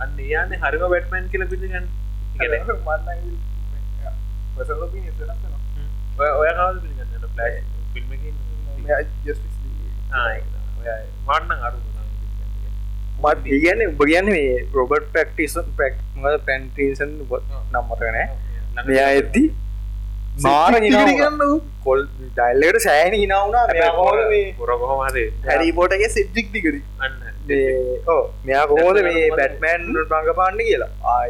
අන්න යාන හරිම බැටමන් කියල පිළිගන්න. මන්න ඔය කාල පිළිගන්න? ප්ලයි ෆිල්ම් මාන්න අරු මත් ඒගැන්න උබ කියන්න මේ රොබට් පැක්ටිස පැක් පැන්ටීසන් නම්මතනෑ මෙයා ඇත්ති මාර ගන්න කොල් ඩයිල්ලට සෑන හිනාවුනා මෙයා කොහොමද හැරිපෝටගේ සෙද්ජික් දිකර අන්න මේ ඕ මෙයා කොහොද මේ බැට්මෑන් රංග පාන්න කියලා? ආය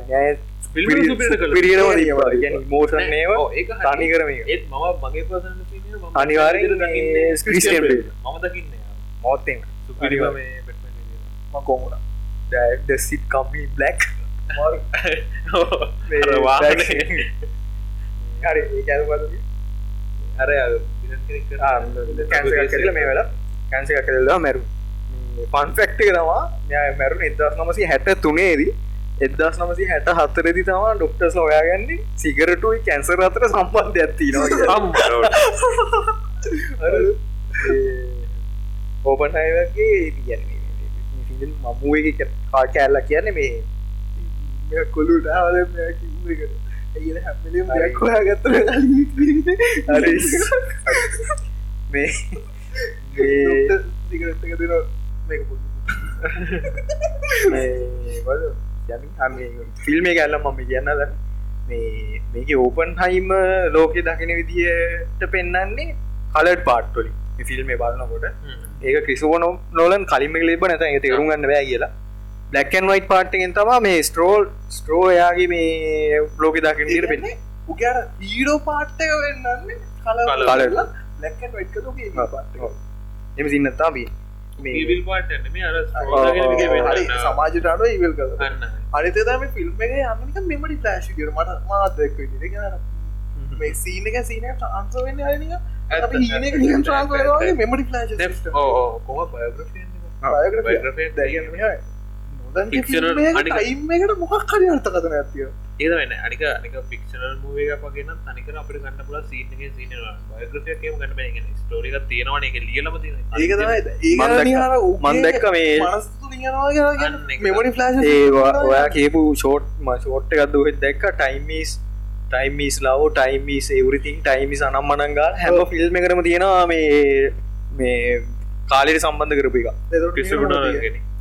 මෝෂන් හරි. තනි කරම ඒත් මම මගේ පර්සනල් ඔපිනියන් මම දකින්නේ මෝත්තෙන්. කොමුණ සිත් කම්පී බ්ලක් වාහනේ. හරි ඒකල්පද අර අර විලන් කෙනෙක් කරන- කැන්ස කරල මේ වෙලා කැන්ස එක කරලා මැරු පන්ෆෙක්ටි තමා මෙය මැරුණ එදස් නමසි හැට තුනේදී එදස් නමසි හැට හත්තරදි තමා ඩොක්ටර්ස් හොයාගන්නේ සිගරටුයි කැන්සර අතර සම්බන්ධ ඇත්තිනවා ඕපන් අයගේ කියන්නේ මමුවගේ කා කෑල්ලා කියන්නේ මේ කොළුට ආවල කිව්කට ඇ හැමලම් හොයා ගත්තර හරි මේ ෆිල්ම් ඇල්ල මම කියන්නද මේ මේක ඕපන් හයිම ලෝකෙ දකින විදියට පෙන්න්නන්නේ කලඩ් පාට්ටොලි ෆිල්ම් බලන්නකොට ඒක කිසිවන නොලන් කලිම ලෙබ නැත ඒ තේරුම් ගන්න බෑ කියලා බ්ලක්කන් වයිට පාට්ටෙන් තමා මේ ස්ට්‍රෝල් ස්ට්‍රෝ යාගේ මේ ලෝක දකිට පෙන්න උගට ඊඩෝ පාට්ටක වෙන්නන්නේ කල එම සින්න තාබී ඒවිල් පාට මේ අර හරි සමාජට අඩුව ඉවල් කර ගන්න අනිතතම ෆිල්ම් එක යන්නක මෙමටි ලාශි කර මට මාතක් මේ සීන එක සීන ට්‍රන්ස වෙන්න අනික. මෙමටි ඕ කොහ බයෝග්‍රෆිය Fictional අනික- ටයිම් එකට මොකක් හරි අර්ථකතන ඇතිය ඒද වෙන්න අනික අනික ෆික්ෂනල් මූවක පගෙන තනිකර අපට ගන්න පුල සීනක සීන බයෝග්‍රෆිය කියම ගන්න ස්ටෝරික තියෙනවන. එක ලියලම ඒක තමයි. මන් දැක්ක- මන් දැක්ක මේ- අන්න එක මෙමටි ෆ්ලාෂ් ඒ ඔයා- කියපු ෂෝට් ෂෝට් එකක්ද හෙත් දැක්ක. Times times love times everything times අනම්මනංගා හැම ෆිල්ම් එකරම තියෙනවා මේ මේ කාලෙට සම්බන්ධ කරපු එක කිසිකුට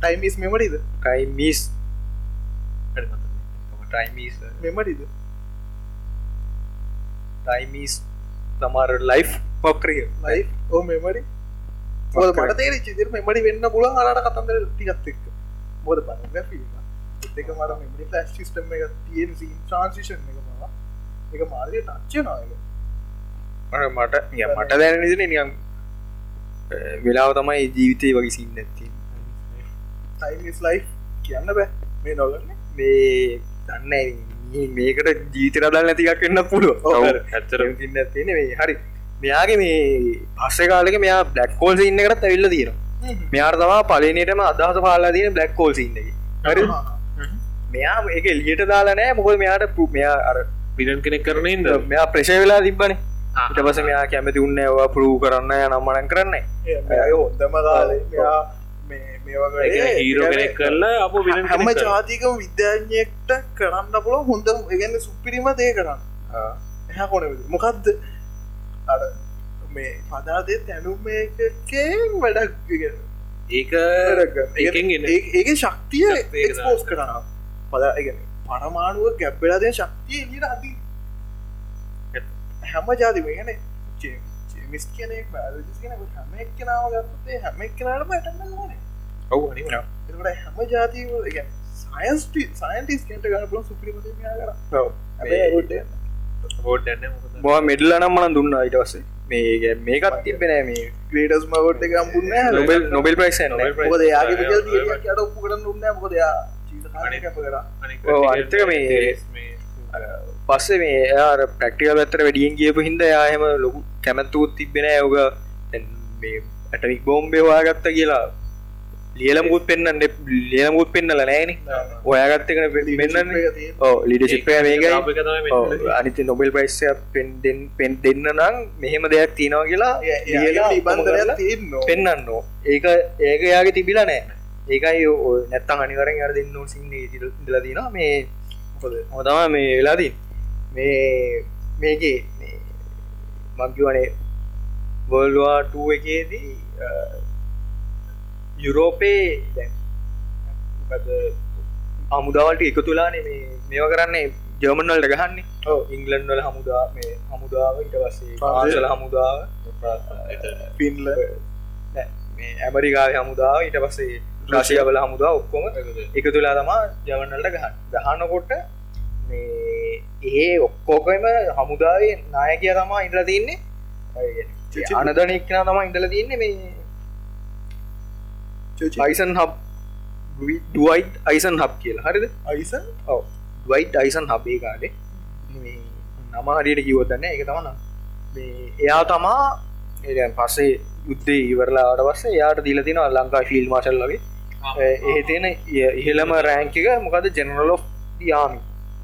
ටයිම්ස් මෙමටිද ටයිමිස් ටයිමිස් මෙමටිද ටයිමිස් තමාර ලයි් පොක්‍රිය ලයි ඕ මොද මට තේර චිදිර මෙමටි වෙන්න පුලන් අරට කතන්දර ටිකත් එක්ක මොද පන ෆිල්ම එක මට මෙමටි ෆලස් සිිස්ටම් එක තියෙන ට්‍රන්සිෂන් එක මවා එක මාර්ගය ටච්චය නායක මට මට දැන නිදන නිකම් වෙලාව තමයි ජීවිතය වගේ සින්න ඇති ටයිම්ස් ලයි් කියන්න බෑ. මේ නොලන්නේ මේ දන්න මේකට ජීතර දල් නැතිකක් එන්න පුළුව ඇත්තර ඉන්න තියෙන මේ හරි. මෙයාගේ මේ පස්ස කාලක මෙයා බ්ලක් කෝල් ඉන්න කරත් ඇවිල්ල තියෙන මෙයාට තමා පලනටම අදහස පාලා තියෙන බ්ලක් කෝල් ඉන්නගේ හරි? මෙයා ඒක එලියට දාලා නෑ. මොකද මෙයාට පු මෙයා අර පිඩන් කෙනෙක් කරන ඉද මෙයා ප්‍රශය වෙලා තිබ්බන. ඊට පස මෙයා කැමති උන්න ඒවා පරූ කරන්න ය නම්මනන් කරන්න හොන්දම කාලේ හීරෝ කෙනෙක් කරලා අප හැම ජාතිකම විද්‍යාඥයෙක්ට කරන්න පුල හොඳ ගන්න සුපිරිම දේ කරන්න. එහ කොන මොකක්ද අර මේ පදාදේ තැනුම් එකකෙන් වැඩක් ඒක ඒක ශක්තිය ශක්තිය එක්ස්පෝස් කරන පද පරමාණුව ගැබ්බෙලාදය ශක්තිය එලිට අති හැම ජාතිම ගැන මිස් කියනෙක් බෑලජස් කෙනෙ හැම එක් කෙනාව ගත්තේ හැම එක් කෙනට පැටන්න ඕනේ ඔව් අනිවා එතකොට හැම ජාතිව සයින්ස් සයින්ටිස් කෙන්ට ගන්න සුප්‍රීම කර මෙඩල්ල නම් මන දුන්න. අයිට වස්සේ මේ මේකත් තිබෙන මේ. ක්‍රේටස් මගොට් එක අම්පුන්න නොබෙල් නොබෙල් ප්‍රයිසන් මොකද යාගේ යට ඔප්පු කරන්න ඔව්, අනිත් එක මේ- පස්සේ මේ යාර ප්‍රක්ටිකල් ඇත්තර වැඩියෙන් කියපු හින්ද යාහෙම ලොකු කැමැත්තුත් තිබෙන යෝග මේ ඇටවික් බෝම්බේ වාගත්ත කියලා ලියලමුත් පෙන්න්න ලියලමුත් පෙන්නල නෑන ඔයාගත්තකන පෙන්න්න ඕ ලිඩසිපය මේකයි. අනිති නොබෙල් පයිස්ය පෙන්ඩෙන් පෙන් දෙන්න නම් මෙහෙම දෙයක් තියෙනවා කියලා ලියලා නිබන්ධනයක් තියන්න පෙන්න්න ඒක ඒක යාගේ තිබිලා නෑ. ඒකයි ඔය නැත්තම් අනිවරෙන් අර දෙන්න සින්න ඉදල දින මේ හොතම මේ වෙලාදී මේ මේකේ මංකිවනේ වර්ල්වා එකේදී යුරෝපේ අමුදාවලට එක තුලානේ මේ මේව කරන්නේ ජර්මනල්ට ගහන්නේ. ඉංගලන්් වල හමුදා මේ හමුදාව ඉට පස්සේ පාසල හමුදාව. පින්ල මේ ඇමරිකාව හමුදාව ඊට පස්සේ රශයවල හමුදා ඔක්කොම එක තුලා තමා ජවනල්ට ගහන් ගහන්නකොට මේ ඒ ඔක්කෝකම හමුදාවේ නායකය තමා ඉඳල තින්නේ. අනදනක්න තමා ඉඳල තින්නේ මේ අයිසන් හබ් ඩුවයි් අයිසන් හබ් කියලා. හරිද? අයිසන් ඔව. ඩුවයි් අයිසන් හබේ කාලේ. නම හරියට කිවොදන්න එක තමන මේ එයා තමා ඒ පස්සේ යුද්ධේ ඉවරලාට පස්සේ යාට දීල තින ලංකා ෆිල් මාශල් ලගේ ඒ තියෙන ඉහළම රෑංකික මොකද ජෙනරලෝ යාමි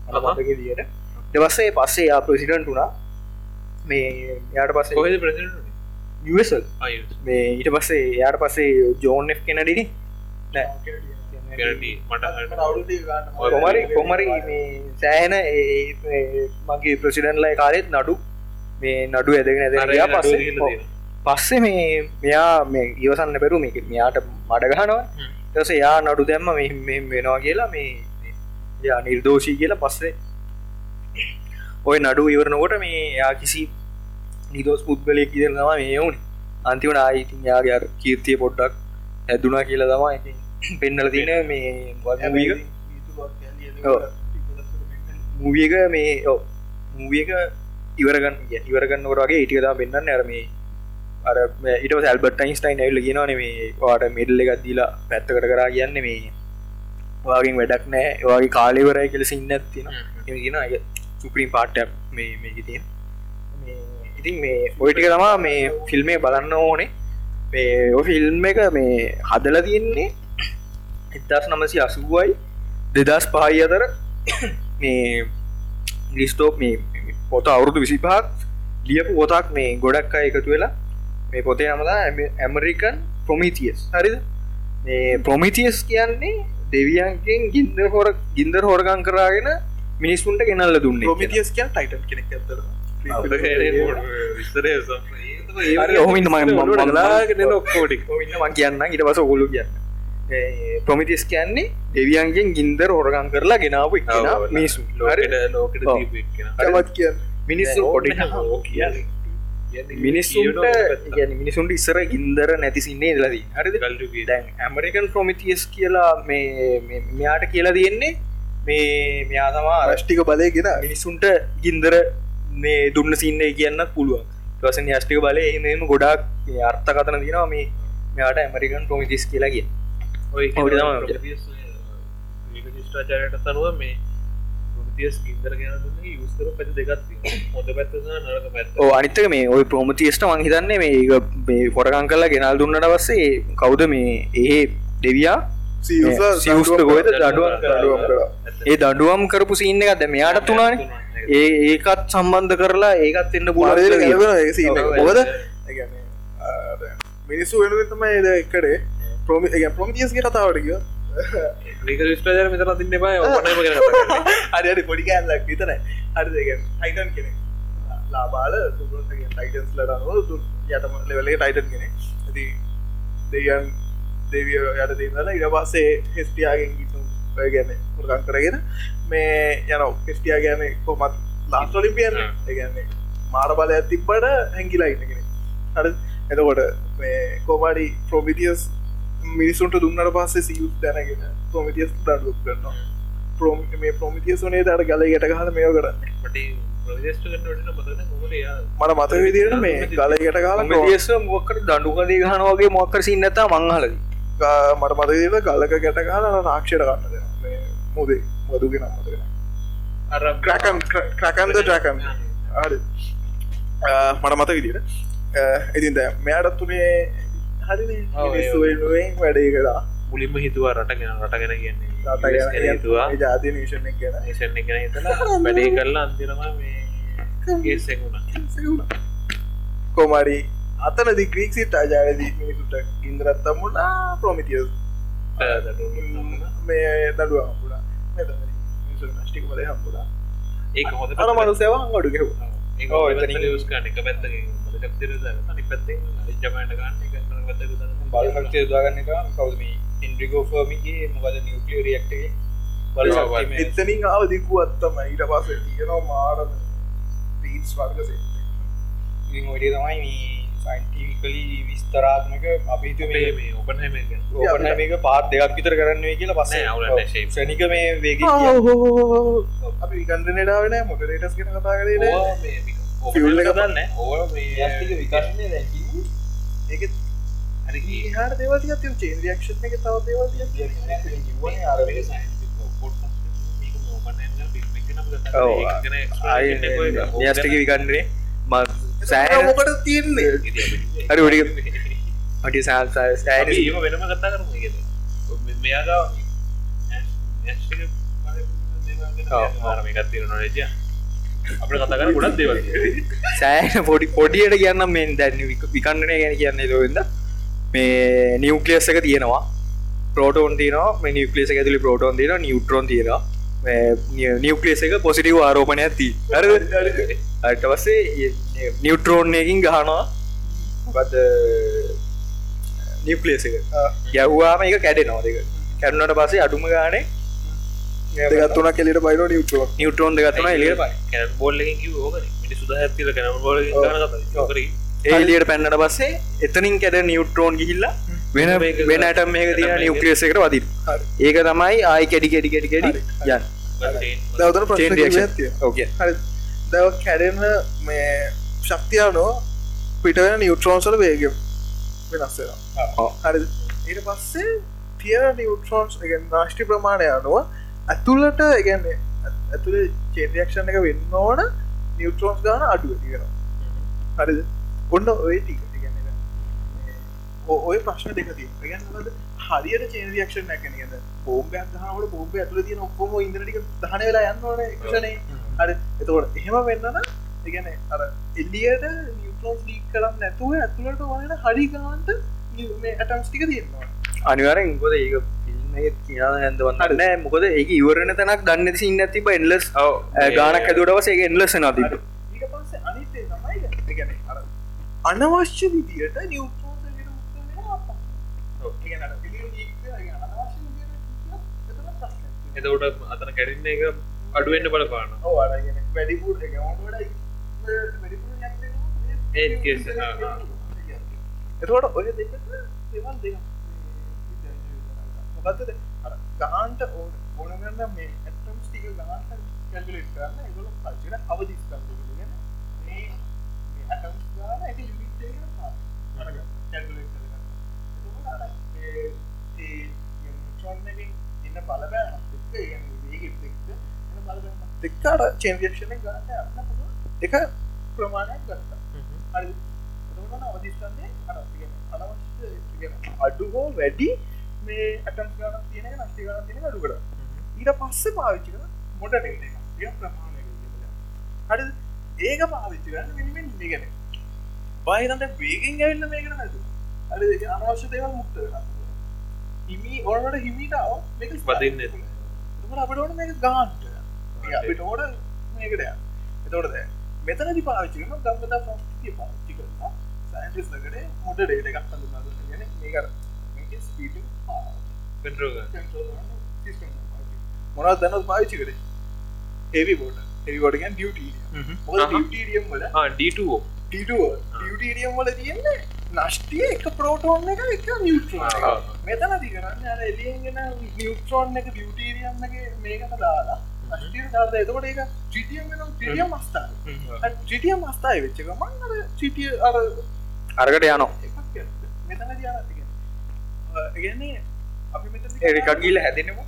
මතක දියට. දෙවස්සේ පස්සේ යා ප්‍රසිඩන්ට වුණා. මේ යාට පස්සේ කොහෙද ප්‍රසිඩන්ට් යසල් මේ ඊට පස්සේ යාට පස්සේ ජෝන් කෙනඩිනි කොමරි කොමරි මේ සෑහෙන මගේ ප්‍රසිඩන්ලයි කාලෙත් නඩු මේ නඩු ඇදගෙන ඇදයා පස්සේ. පස්සේ මේ මෙයා මේ ඉවසන්න පෙරු මේ මෙයාට මඩ ගහනවා. තස යා නඩු දැම්ම මෙ වෙනවා කියලා මේ යා නිර්දෝෂී කියලා පස්සේ. ඔය නඩු ඉවරනකොට මේ යා කිසි නිදෝස් පුද්ගලයක් කියරනවා මේ වුණ අන්තිවන ආයිතින් යාගේ කීර්තිය පොඩ්ඩක් ඇදුනා කියලා තමා ඉතින් පෙන්නල තියෙන මේ මූවියක මේ ඔව. මූවියක ඉවරගන්න ඉවරගන්නකට වගේ ඉටිකතා පෙන්න්න අර මේ අර ඉට සල්බට යින්ස්ටයින් ඇල්ල ගෙනවන මේ වාට මෙඩල්ල එකක් දීලා පැත්තකට කරා කියන්න මේ වාගින් වැඩක් නෑ වගේ කාලෙවරයි කෙල සින්න ඇතින ගෙන අය සුප්‍රීම් පාට්ටක් මේ මේක තියෙන ඉතින් මේ ඔයිටික තමා මේ ෆිල්මේ බලන්න ඕනේ. මේ ඔ ෆිල්ම් එක මේ හදල තියෙන්නේ එදස් නමසි අසුවයි. දෙදස් පහයි අතර මේ ගිස්ටෝප් මේ පොත අවුරුදු විසිපහක් ලියපු පොතක් මේ ගොඩක් අය එකතු වෙලා මේ පොතේ නමලා ඇමරිකන් ප්‍රමිතියස් හරිද? මේ ප්‍රමිතියස් කියන්නේ දෙවියන්ගෙන් ගින්දර හොර ගින්දර හොරගං කරාගෙන මිනිස්සුන්ට ගෙනල්ල දුන්නේ ප්‍රමිතියස් කියන් ටයිටන් කෙනෙක් ඇතර ඔහමින් ලාගෙන ඔක්කෝටික් මං කියන්න ඉට පස ඔගොලු කියන්න. ප්‍රමිතිස් කියන්නේ දෙවියන්ගෙන් ගින්දර හොරගං කරලා ගෙනාව මිනිසු ලෝකට ඔව්. කමත් කියන්න මිනිස්සු පොඩි මිනිස්සුන්ට ගැන මිනිසුන්ට ඉස්සර ගින්දර නැතිසින්නේ දලදී හරි දැන් ඇමරිකන් ප්‍රමිතියස් කියලා මේ මෙයාට කියලා තියෙන්නේ මේ මෙයා තමා රෂ්ටික බලය ගෙන මිනිස්සුන්ට ගින්දර මේ දුන්න සින්න කියන්නත් පුළුවන්. වසන ෂ්ටික බලය එම ගොඩක් මේ අර්ථකතන තියෙනවා මේ මෙයාට ඇමරිකන් ප්‍රමිතිස් කියලා කිය ඔය ඔය තමයි. ශිෂ්ටාචාරයට සනුව මේ ප්‍රතිස් ගින්දර ගැන දුන්න යස්කර පැති දෙගත් හොඳ පැත්ත නරක පැත්ත. ඕ අනිත්තක මේ ඔය ප්‍රෝමතිස්ට මං හිතන්නේ මේ මේ ෆොරකං කරලා ගෙනල් දුන්නට පස්සේ කවුද මේ ඒ දෙවයා? සියුස්ට ගොයද දඩුවම් දඩුවම් ඒ දඩුවම් කරපු සින්න එකත් දැ මෙයාට තුනාන ඒ ඒකත් සම්බන්ධ කරලා ඒකත් එන්න පුල ඔද මිනිස්සු වෙනුවෙන් තමයි ද එකඩේ. ප්‍රමි ප්‍රමිතියස්ගේ කතාවට කිය ්‍රික ෂ්ටාචර මෙතර තින්න බයි හරි පොඩි කෑල්ලක් විතන හරි හයිටන් කෙනෙ ලාබාල ටයිටන්ස් ලරනුව යටම ලෙවලේ ටයිටන් කෙනෙ ඇති දෙයන් දෙවිය යට තින්නල ඉට පස්සේ ඔය ගැන පුරකන් කරගෙන මේ යන හෙස්ටියා ගැන කොමත් ලාස්ටොලිපියන්න ඒගැන්නේ මාර බලය තිබ්බට හැකිලා ඉන්නගෙන හර. එතකොට මේ කෝමඩි ප්‍රමිතියස් මිනිසුන්ට දුන්නට පස්සේ සියුස් දැනගෙන ප්‍රමිතියස් දඩුක් කරනවා. ප්‍රෝම මේ ප්‍රමිතියස් වනේ දට ගල යට ගහල මේෝ කරන්න? මොට මත විදිරට මේ ගල යට කාල දියස මොක්කට දඩුකදී ගහනවගේ මොක්කර සින්නතා මංහලද මට මත විදිට ගලක ගැට කාල රාක්ෂයට ගන්න දෙන මේ මුදේ වදුගෙන මතගෙන අර ක්‍රකම් ක්‍රකන්ද ට්‍රකම් හරි. මට මත විදිට ඉතින් දැ මෙයාටත් තුනේ හරි වැඩේ කරා මුලින්ම හිතුවා රටගෙන රටගෙන කියන්නේ හිතුවා. ජාතිය නිෂණ ගැන. ඒෂන් එක හිතලා වැඩේ කරලා අන්තිරම මේ ගේසෙකුණ කොමරි අතනදි ක්‍රීක් සිට අජාවදී මිනිසුට ඉන්ද්‍රත් තම්මුණා ප්‍රමිතියස් මේ දඩුව ටික මල හම්පුඩා ඒක හොඳ අර මනු සේවා අඩු එතනින්- යස් කරන එක අනිත් පැත්තෙන් ජපානට ගන්න. දාලා බලශක්තිය දාගන්න එක කවද මේ ඉන්ඩ්‍රිකෝ ෆර්මිගේ මොකද නිියක්ලිය රියක්ටගේ බලශක්තිය එතනින් ආව දිකු අත්තම ඊට පස තියෙනවා මාරම පීස් වර්ග ඔඩිය තමයි මේ සයින්ටිකලි විස්තරාත්මක අපිතු මේ ඕපන මේක පාත් දෙයක් විතර කරන්න කියලා පස්සේ. ක්ෂණික මේ වේග අපි විකන්දනටාවෙන මොටරේටස් කෙන කතා කරේ ඕවා මේ Fuel එක දන්න ඕවා මේ විකශනය දැකිව ඒක හරි හර දෙවතිය තිය චේන් රියක්ෂන් එක තව දේවතිය න්‍යස්ටික විකන්නේ ම සෑ මොකට තියන්නේ? හරි ඔඩි අටි සෑ සෑ ඒම වෙනම කතා කරම මෙයාගා මේකත් තිර නොලජ අපට කතා කර ගොඩක් දේවල් සෑන පොඩි පොඩියට කියන්න මේ දැන්න විකණ්ඩනය ගැන කියන්නේ ලොවෙද මේ නිියවක්ලියස් එක තියෙනවා. පෝටෝන් තියන මේ නිියක්ලියස ඇතුලි පෝටෝන් තින නිියුට්‍රෝන් තියෙන නිියක්ලියස එක පොසිටව ආරෝපණය ඇති අට පස්සේ නිියුට්‍රෝන්යකින් ගහනවා. බද නිියක්ලියස එක. ගැව්වාම එක කැඩෙනවා දෙක. කැඩුනට පස්සේ අඩුම ගානේ දෙගත්තුන කෙලට බයින නිියුටෝ නිියුට්‍රෝන් දෙගත්තුන එලිය කැන බොල්ල ඕක මිනි සුද ඇතිල කැන බොල ඒලියට පැන්නට පස්සේ එතනින් කැඩ නිියුට්‍රෝන් ගිහිල්ලා වෙන මේක වෙනට මේක තිය මේක- නිියක්ලියස් එකට වදින්. ඒක තමයි ආයි කෙඩි කෙඩි කෙඩි කෙඩි යන් දවතන චේන් ප්‍රශ්න රියක්ෂන්. ඇතිය ඕකේ හරි. දැව කැඩෙන මේ ශක්තියානෝ පිටවෙන නිියුට්‍රෝන්සල වේග වෙනස් වෙනවා. හරි. ඊට පස්සේ තියන නිියුට්‍රෝන්ස් නාෂ්ටි ප්‍රමාණය අනුව ඇතුළට ගැන්නේ ඇතුළ චේන්රියක්ෂණ එක වෙන්න ඕන නිියුට්‍රෝන්ස් ගාන අඩුව තියෙනවා හරිද? ඔන්න ඔය ටික ඔය ප්‍රශ්න දෙක තිය ගන්නද හරියට චේන්රියක්ෂණ නැකනද බෝම්බයක් ගහනට බෝම්බ ඇතුල තියන ඔක්කොම ඉදරටික දහන වෙලා යන්න ඕන ක්ෂණය හරි. එතකොට එහෙම වෙන්නන ඉගැන අර එල්ලියට නිියුට්‍රෝස් ලීක් කරන්න නැතුව ඇතුළට වන හරි ගාන්ට ඇටම්ස්ටික තියෙනවා. අනිවරෙන් ගොද ඒක ෆිල්ම් කියන ඇඳවන්න නෑ මොකද ඒක ඉවරණ තැනක් දන්න සින්න තිබ එන්ලස් ගානක් ඇදුටවස ඒ එන්ලස නතිබ ඊට පස්සේ අනිතේ තමයි ගැන අර අනවශ්‍ය විදියට නිියුට්‍රෝස් එතකොට අතන කැඩින්න එක අඩුවෙන්න්න බලපාන වැඩිපුර. එතකොට ඔය දෙක මොකක්ද ගහන්ට ඕන ගන්න මේ ඇටම් ටික ගහන්ට කැල්කුලේට් කරන්න. ඒගොල්ලෝ පල්චර අවදිස් කරන්න මේ ඇටම් ගාන එක යුනිට් කැල්කුලේට් කරගන්න. එතකොට ඒ එකෙන් ඉන්න බලපෑම එක්ක ඒ කියන්නේ වේගෙත් එක්ක එන බලපෑම එක්ක අර චේන් රියැක්ෂන් එක ගන්න යන්න පුළුවන්. එක ප්‍රමාණයක් ගත්තා හරි. එතකොට අවදිස්කන්දේ අර අනවශ්‍ය කියන්නේ අඩු හෝ වැඩි මේ ඇටම්ස් ගානක් තියෙන එක නැස්ති ගානක් තියෙන එක අඩු කරා ඊට පස්සේ පාවිච්චි කරන මොඩරේට් එක කියන ප්‍රමාණය හරි. ඒක පාවිච්චි කරන්න මෙන්න මෙන්න මේ ගැන බාහිරන්ට වේගෙන් ඇවිල්ලා මේකට නැතු හරි. ඒක අනවශ්‍ය දේවල් මුක්ත වෙනවා හිමි ඕනකට හිමීට ආව මේක වදින්න අපිට ඕන මේක ගාන්ට අපිට ඕන මේකට දැන් මෙතනදි පාවිච්චි කරන ගම්බදා සංස්කෘතිය පාවිච්චි කරනවා. සයන්ටිස්ට් ලකට මොඩරේට් එකක් හඳුන්වා දුන්නා. කියන්නේ මේක අර මේකේ ස්පීඩ් එක පෙන්ටරෝග කන්ට්‍රෝල් කරන සිස්ටම් එකක් පාවිච්චි කරේ? ඩියුටීරියම්. මොකද අහහ. ඩියුටීරියම් වල ඩ2 ඩියුටීරියම් වල තියෙන්නේ නෂ්ටිය එක ප්‍රෝටෝන් එක එක නිියුට්‍රෝන්. මෙතනදි කරන්නේ අර එළියෙන් එන නිියුට්‍රෝන් එක ඩියුටීරියම් එක මේකට දාලා එතකොට ඒක ට්‍රිටියම් වෙනවා ට්‍රිටියම් අස්ථායි. අර ට්‍රිටියම් අස්ථායි වෙච්ච ගමන් අර අරකට අර ඒ කියන්නේ අපි මෙතන ඒකක් ගිල හැදෙනවා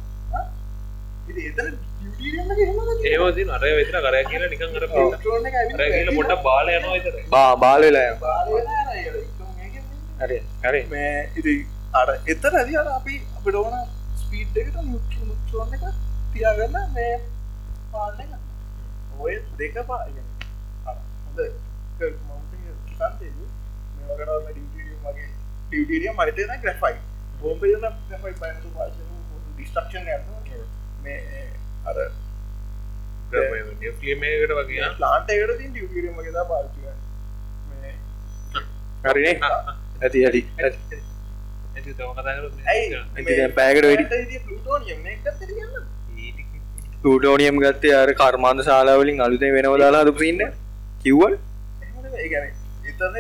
එතන ඒවති අරය විතර කරය කියලා නිකන් අර අරය කියලා පොඩ්ඩක් බාල යනවා විතර බා බාල වෙලා යනවා. බාල වෙලා යනවා ඒක. ඒක මේකෙන් හරි හරි. මේ ඉති අර එතරදි අර අපි අපිට ඕන ස්පීඩ් එකට නිියුට්‍රෝන් එක තියාගන්න මේ පාලනය කරන්න. ඔය දෙක පා අර හොඳ සන්තේජ මේකට ඩියුටීරියම් වගේ ඩියුටීරියම් මරිතේ නම් ග්‍රැෆයිට් බෝම්බේ නම් ග්‍රැෆයිට් බයනතු පාවිච්චි ඩිස්ට්‍රක්ෂන් යනවා. මේ අර නිියමේකට වගේ ප්ලාන්ට් එකට තියෙන ඩියුටීරියම් වගේ තමයි පාවිච්චි කරන්නේ. මේ හරිනේ ඇති ඇති පලටෝනියම් ගත්තේ අර කර්මාන්ත ශාලාවලින් අලුතේ වෙනව දාලා හදපු සින්න කිව්වල්. එතන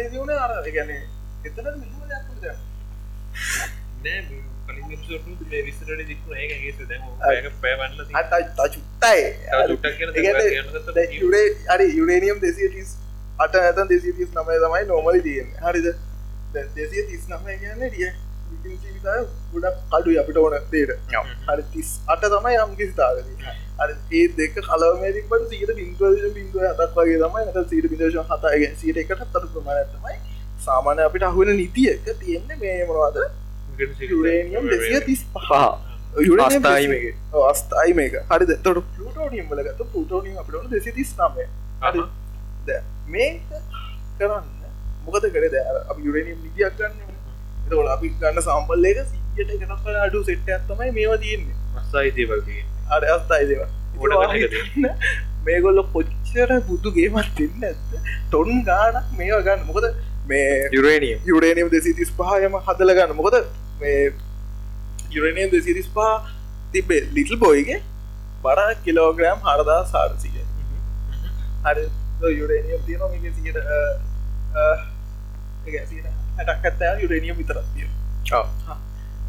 එතන යුරේ අරි යුරේනියම් දෙසිය ටිස් අට ඇතන් දෙසිය ටිස් නමය තමයි නොමලි තියෙන් හරිද? දෙසිය තිස් නම කියන්න ජීවිතය ගොඩක් කඩු අපිට ඕන දේට හරි තිස් අට තමයි යම් කිසිතාවද අර ඒ දෙක කලමේරික්ට සීට බින්දුව බින්දුව හතක් වගේ තමයි. නත සීට බිදේශ හතයගෙන් සීට එකට තර ප්‍රමාණය තමයි. සාමානය අපිට අහුවෙන නිතියක තියෙන්නේ මේ මොනවාද දෙසිය තිස් පහ අස්ථායි මේක. අස්ථායි මේක. හරිද? තොට පලටෝනියම් වලගත පලටෝනියම් අපිට දෙසි තිස් නමය හරි. ද මේක කරන්න මොකද කරේ? දෑ අප යුරේනියම් නිදියක් ගන්න එතකොට අපි ගන්න සම්බල් එක සියට එකනක් කල අඩු සෙට් ඇත්තමයි මේවා තියෙන්නේ. මස්සායිතය වගේ අර අස්ථයි දේව මේගොල්ල කොච්චර බුදු ගේමත් දෙන්න ඇත්ත ටොන් ගානක් මේවා ගන්න. මොකද මේ යුරේනියම්. යුරේනියම් දෙසි තිස් පහයම හදල ගන්න. මොකද මේ යුරේනියම් දෙසිරිස් පහ තිබේ ලිටල් බොයිගේ බර කිලෝග්‍රෑම් හරදා සාරසිය හරි. යුරේනියම් තියන මේක සියට හැටක් ඇත්තෑ යුරේනියම් විතරත් තිය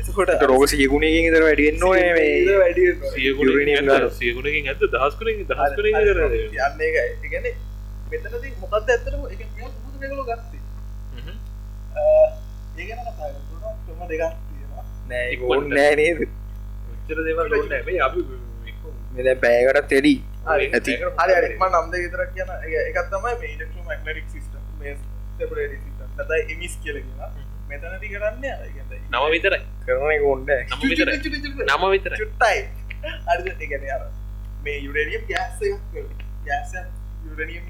එතකොට රෝග සියගුණයකින් ඉදර වැඩිවෙන්න ඕනේ මේ වැඩි Uranium ගන්න. සියගුණකින් ඇත දහස්කරින් දහස්කරින් කර යන්න එකන මෙතනද මොකක්ද මුදගලු ගත්තේ? ඒගන තුම දෙකක් නෑ නෑ නේද? චර දෙවල් ඕන්න ඇබයි අපි මෙ බෑකට තෙඩි ඇති හරි හරිම නම්ද විතරක් කියන එකත් තමයි මේ ඉලෙක්ට්‍රෝ මැග්නටික් සිස්ටම් මේ සෙපරේට් සිස්ටම් නැත්නම් ඉමිස් කියලා කියනවා. මෙතනදි කරන්නේ අර කියන්නේ නම විතරයි. කරන ඔන්න නම විතරයි. නම විතරයි. චුට්ටයි. හරිද? ඒ කියන්නේ අර මේ යුරේනියම් ගෑස් එකක් ගෑස් යුරේනියම්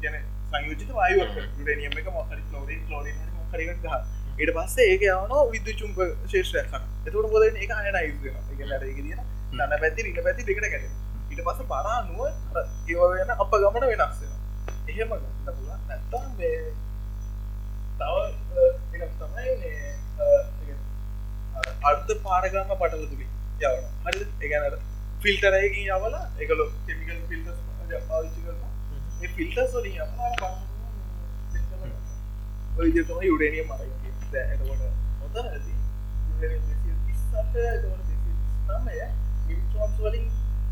කියන්නේ සංයෝජිත වායුවක් යුරේනියම් එක මොකක් හරි ක්ලෝරින් ක්ලෝරින් හරි මොකක් හරි එකක් ගහන ඊට පස්සේ ඒක යවනවා විද්‍යුත් චුම්බක ශේෂ්ත්‍රයක් කරන එතකොට මොකද වෙන්නේ? ඒක අයනයිස් වෙනවා. ඒ කියන්නේ අර ඒක දින ධන පැති ඍණ පැති දෙකට ගැටෙනවා. ඊට පස්සේ පරාණුව අර ඒව වෙන අප ගමන වෙනස් වෙනවා. එහෙම ගන්න පුළුවන් නැත්තම් මේ තව එකක් තමයි මේ අ, ඒ කියන්නේ අර අර්ධ පාරගම පටල තුළින් යවන හරි ඒගැන ෆිල්ටරයකින් යවල එකලු කෙමිකල් ෆිල්ටස් පාවිච්චි කරන ඒ ෆිල්ටස් වලින් යවලා ඔය තම යුඩේනියම් මර එතකොට හොඳ එතකොට නමය නිියට්‍රෝන්ස් වලින්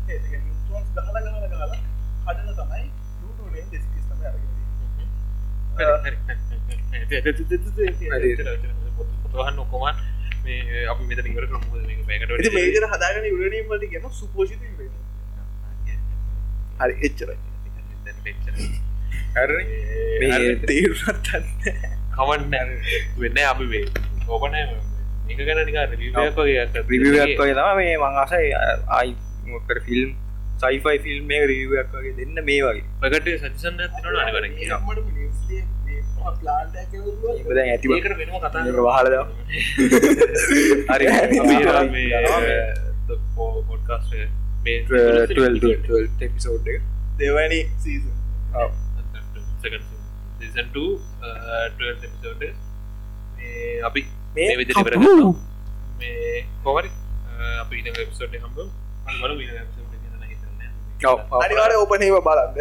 නිියට්‍රෝන්ස් ගහල ගහල ගහලා හදන තමයි ලූටෝනේ දෙසිස් තමයි අරගෙන ඔක්කොම මේ අපි මෙත ඉති මේකට මේජර හදාගෙන යුරනියම් වලට කියන සුපෝෂිත හරි එච්චරයි තේරුනත් කවන්න වෙන්න අපි වේ ඕපන එක ගැන නික රිවියක් වගේ තම මේ මංආසයි අයි මොකට ෆිල්ම් සයිෆයි ෆිල්ම් මේ රිවියක් වගේ දෙන්න මේ වගේ. පකට සතිසන්න තිනන අනිවර වහලද හරි. පොඩ්කාස් එපිසෝඩ් එක. දෙවැනි සීසන් සීසන් 12 එපිසෝඩ් අපි මේ මේ විදිහට ඉවර කරනවා. මේ කොහරි අපි ඊළඟ එපිසෝඩ් එක හම්බ බලමු ඊළඟ එපිසෝඩ් එක ගැන හිතන්නේ අනිවාර ඕපනේව බලන්න.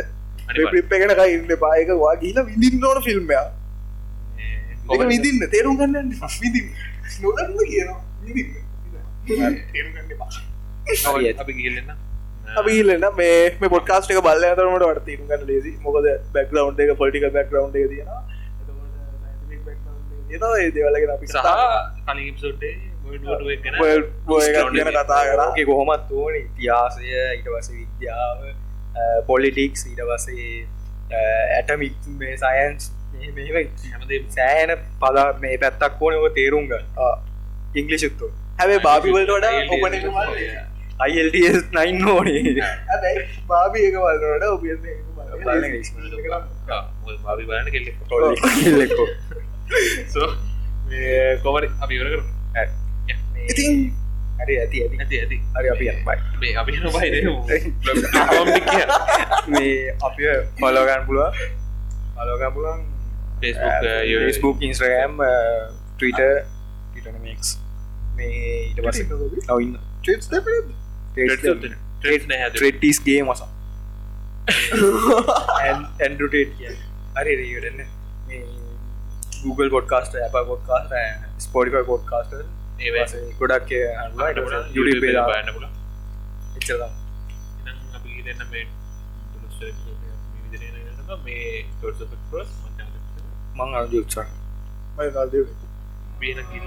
ප්‍රිප් එකන ඉන්න. පායක වා ගීල විදින්න ඕන ෆිල්ම්මයා එක විදින්න තේරුම් ගන්න විදි නොදන්න කියනවා. විදින්න තේරුම් ගන්න එපා. අපි ගිල්ලන්න අපි ඉල්ලන්න මේ මේ පොඩ්කාස්ට එක බල්ල අතරමට වට තීරු ගන්න ලේසි. මොකද බැක්ලවන්් එක පොලිටික බැක්ලවන්් එක එනවා ඒ දෙවලගෙන අපි සහ වඩුවක් ගැන කතා කරා. ඕක කොහොමත් ඕන. ඉතිහාසය ඊට පස විද්‍යාව පොලිටික්ස් ඊට පසේ ඇටමික් මේ සයන්ස් සෑන පලා මේ පැත්තක් ඕන ඔ තේරුම්ග ඉංගලිෂුත්තු හැබේ බාබිවලට වඩා ඔපන අයිල්ටස් නයින් ඕනේ. හැබැයි බාබි එක වලට ඔබ කොමරි අපි කර ඉතින් හරි ඇති ඇති. ඇති ඇති. හරි අපි මේ අපි මේ අපි පලෝගන් පුළුව පලෝගන් පුලන් ෆස්බුක් ඉන්ස්්‍රගම් ටීට ටනමික්ස් මේ ඊට පස නවන්න ට්‍රෙට්ටිස්ගේ මස ඇන්ඩටේට් කිය හරි රීටන්න Google පොඩ්කාස්ට ඇප පොඩ්කාස්ට ස්පොඩික පොඩ්කාස්ට ගොඩක් යුඩ පේලා බන්න පුල එච්චර අපි දෙන්න මේ අජුත්සා මයි කල්දේ බේන කිල්ල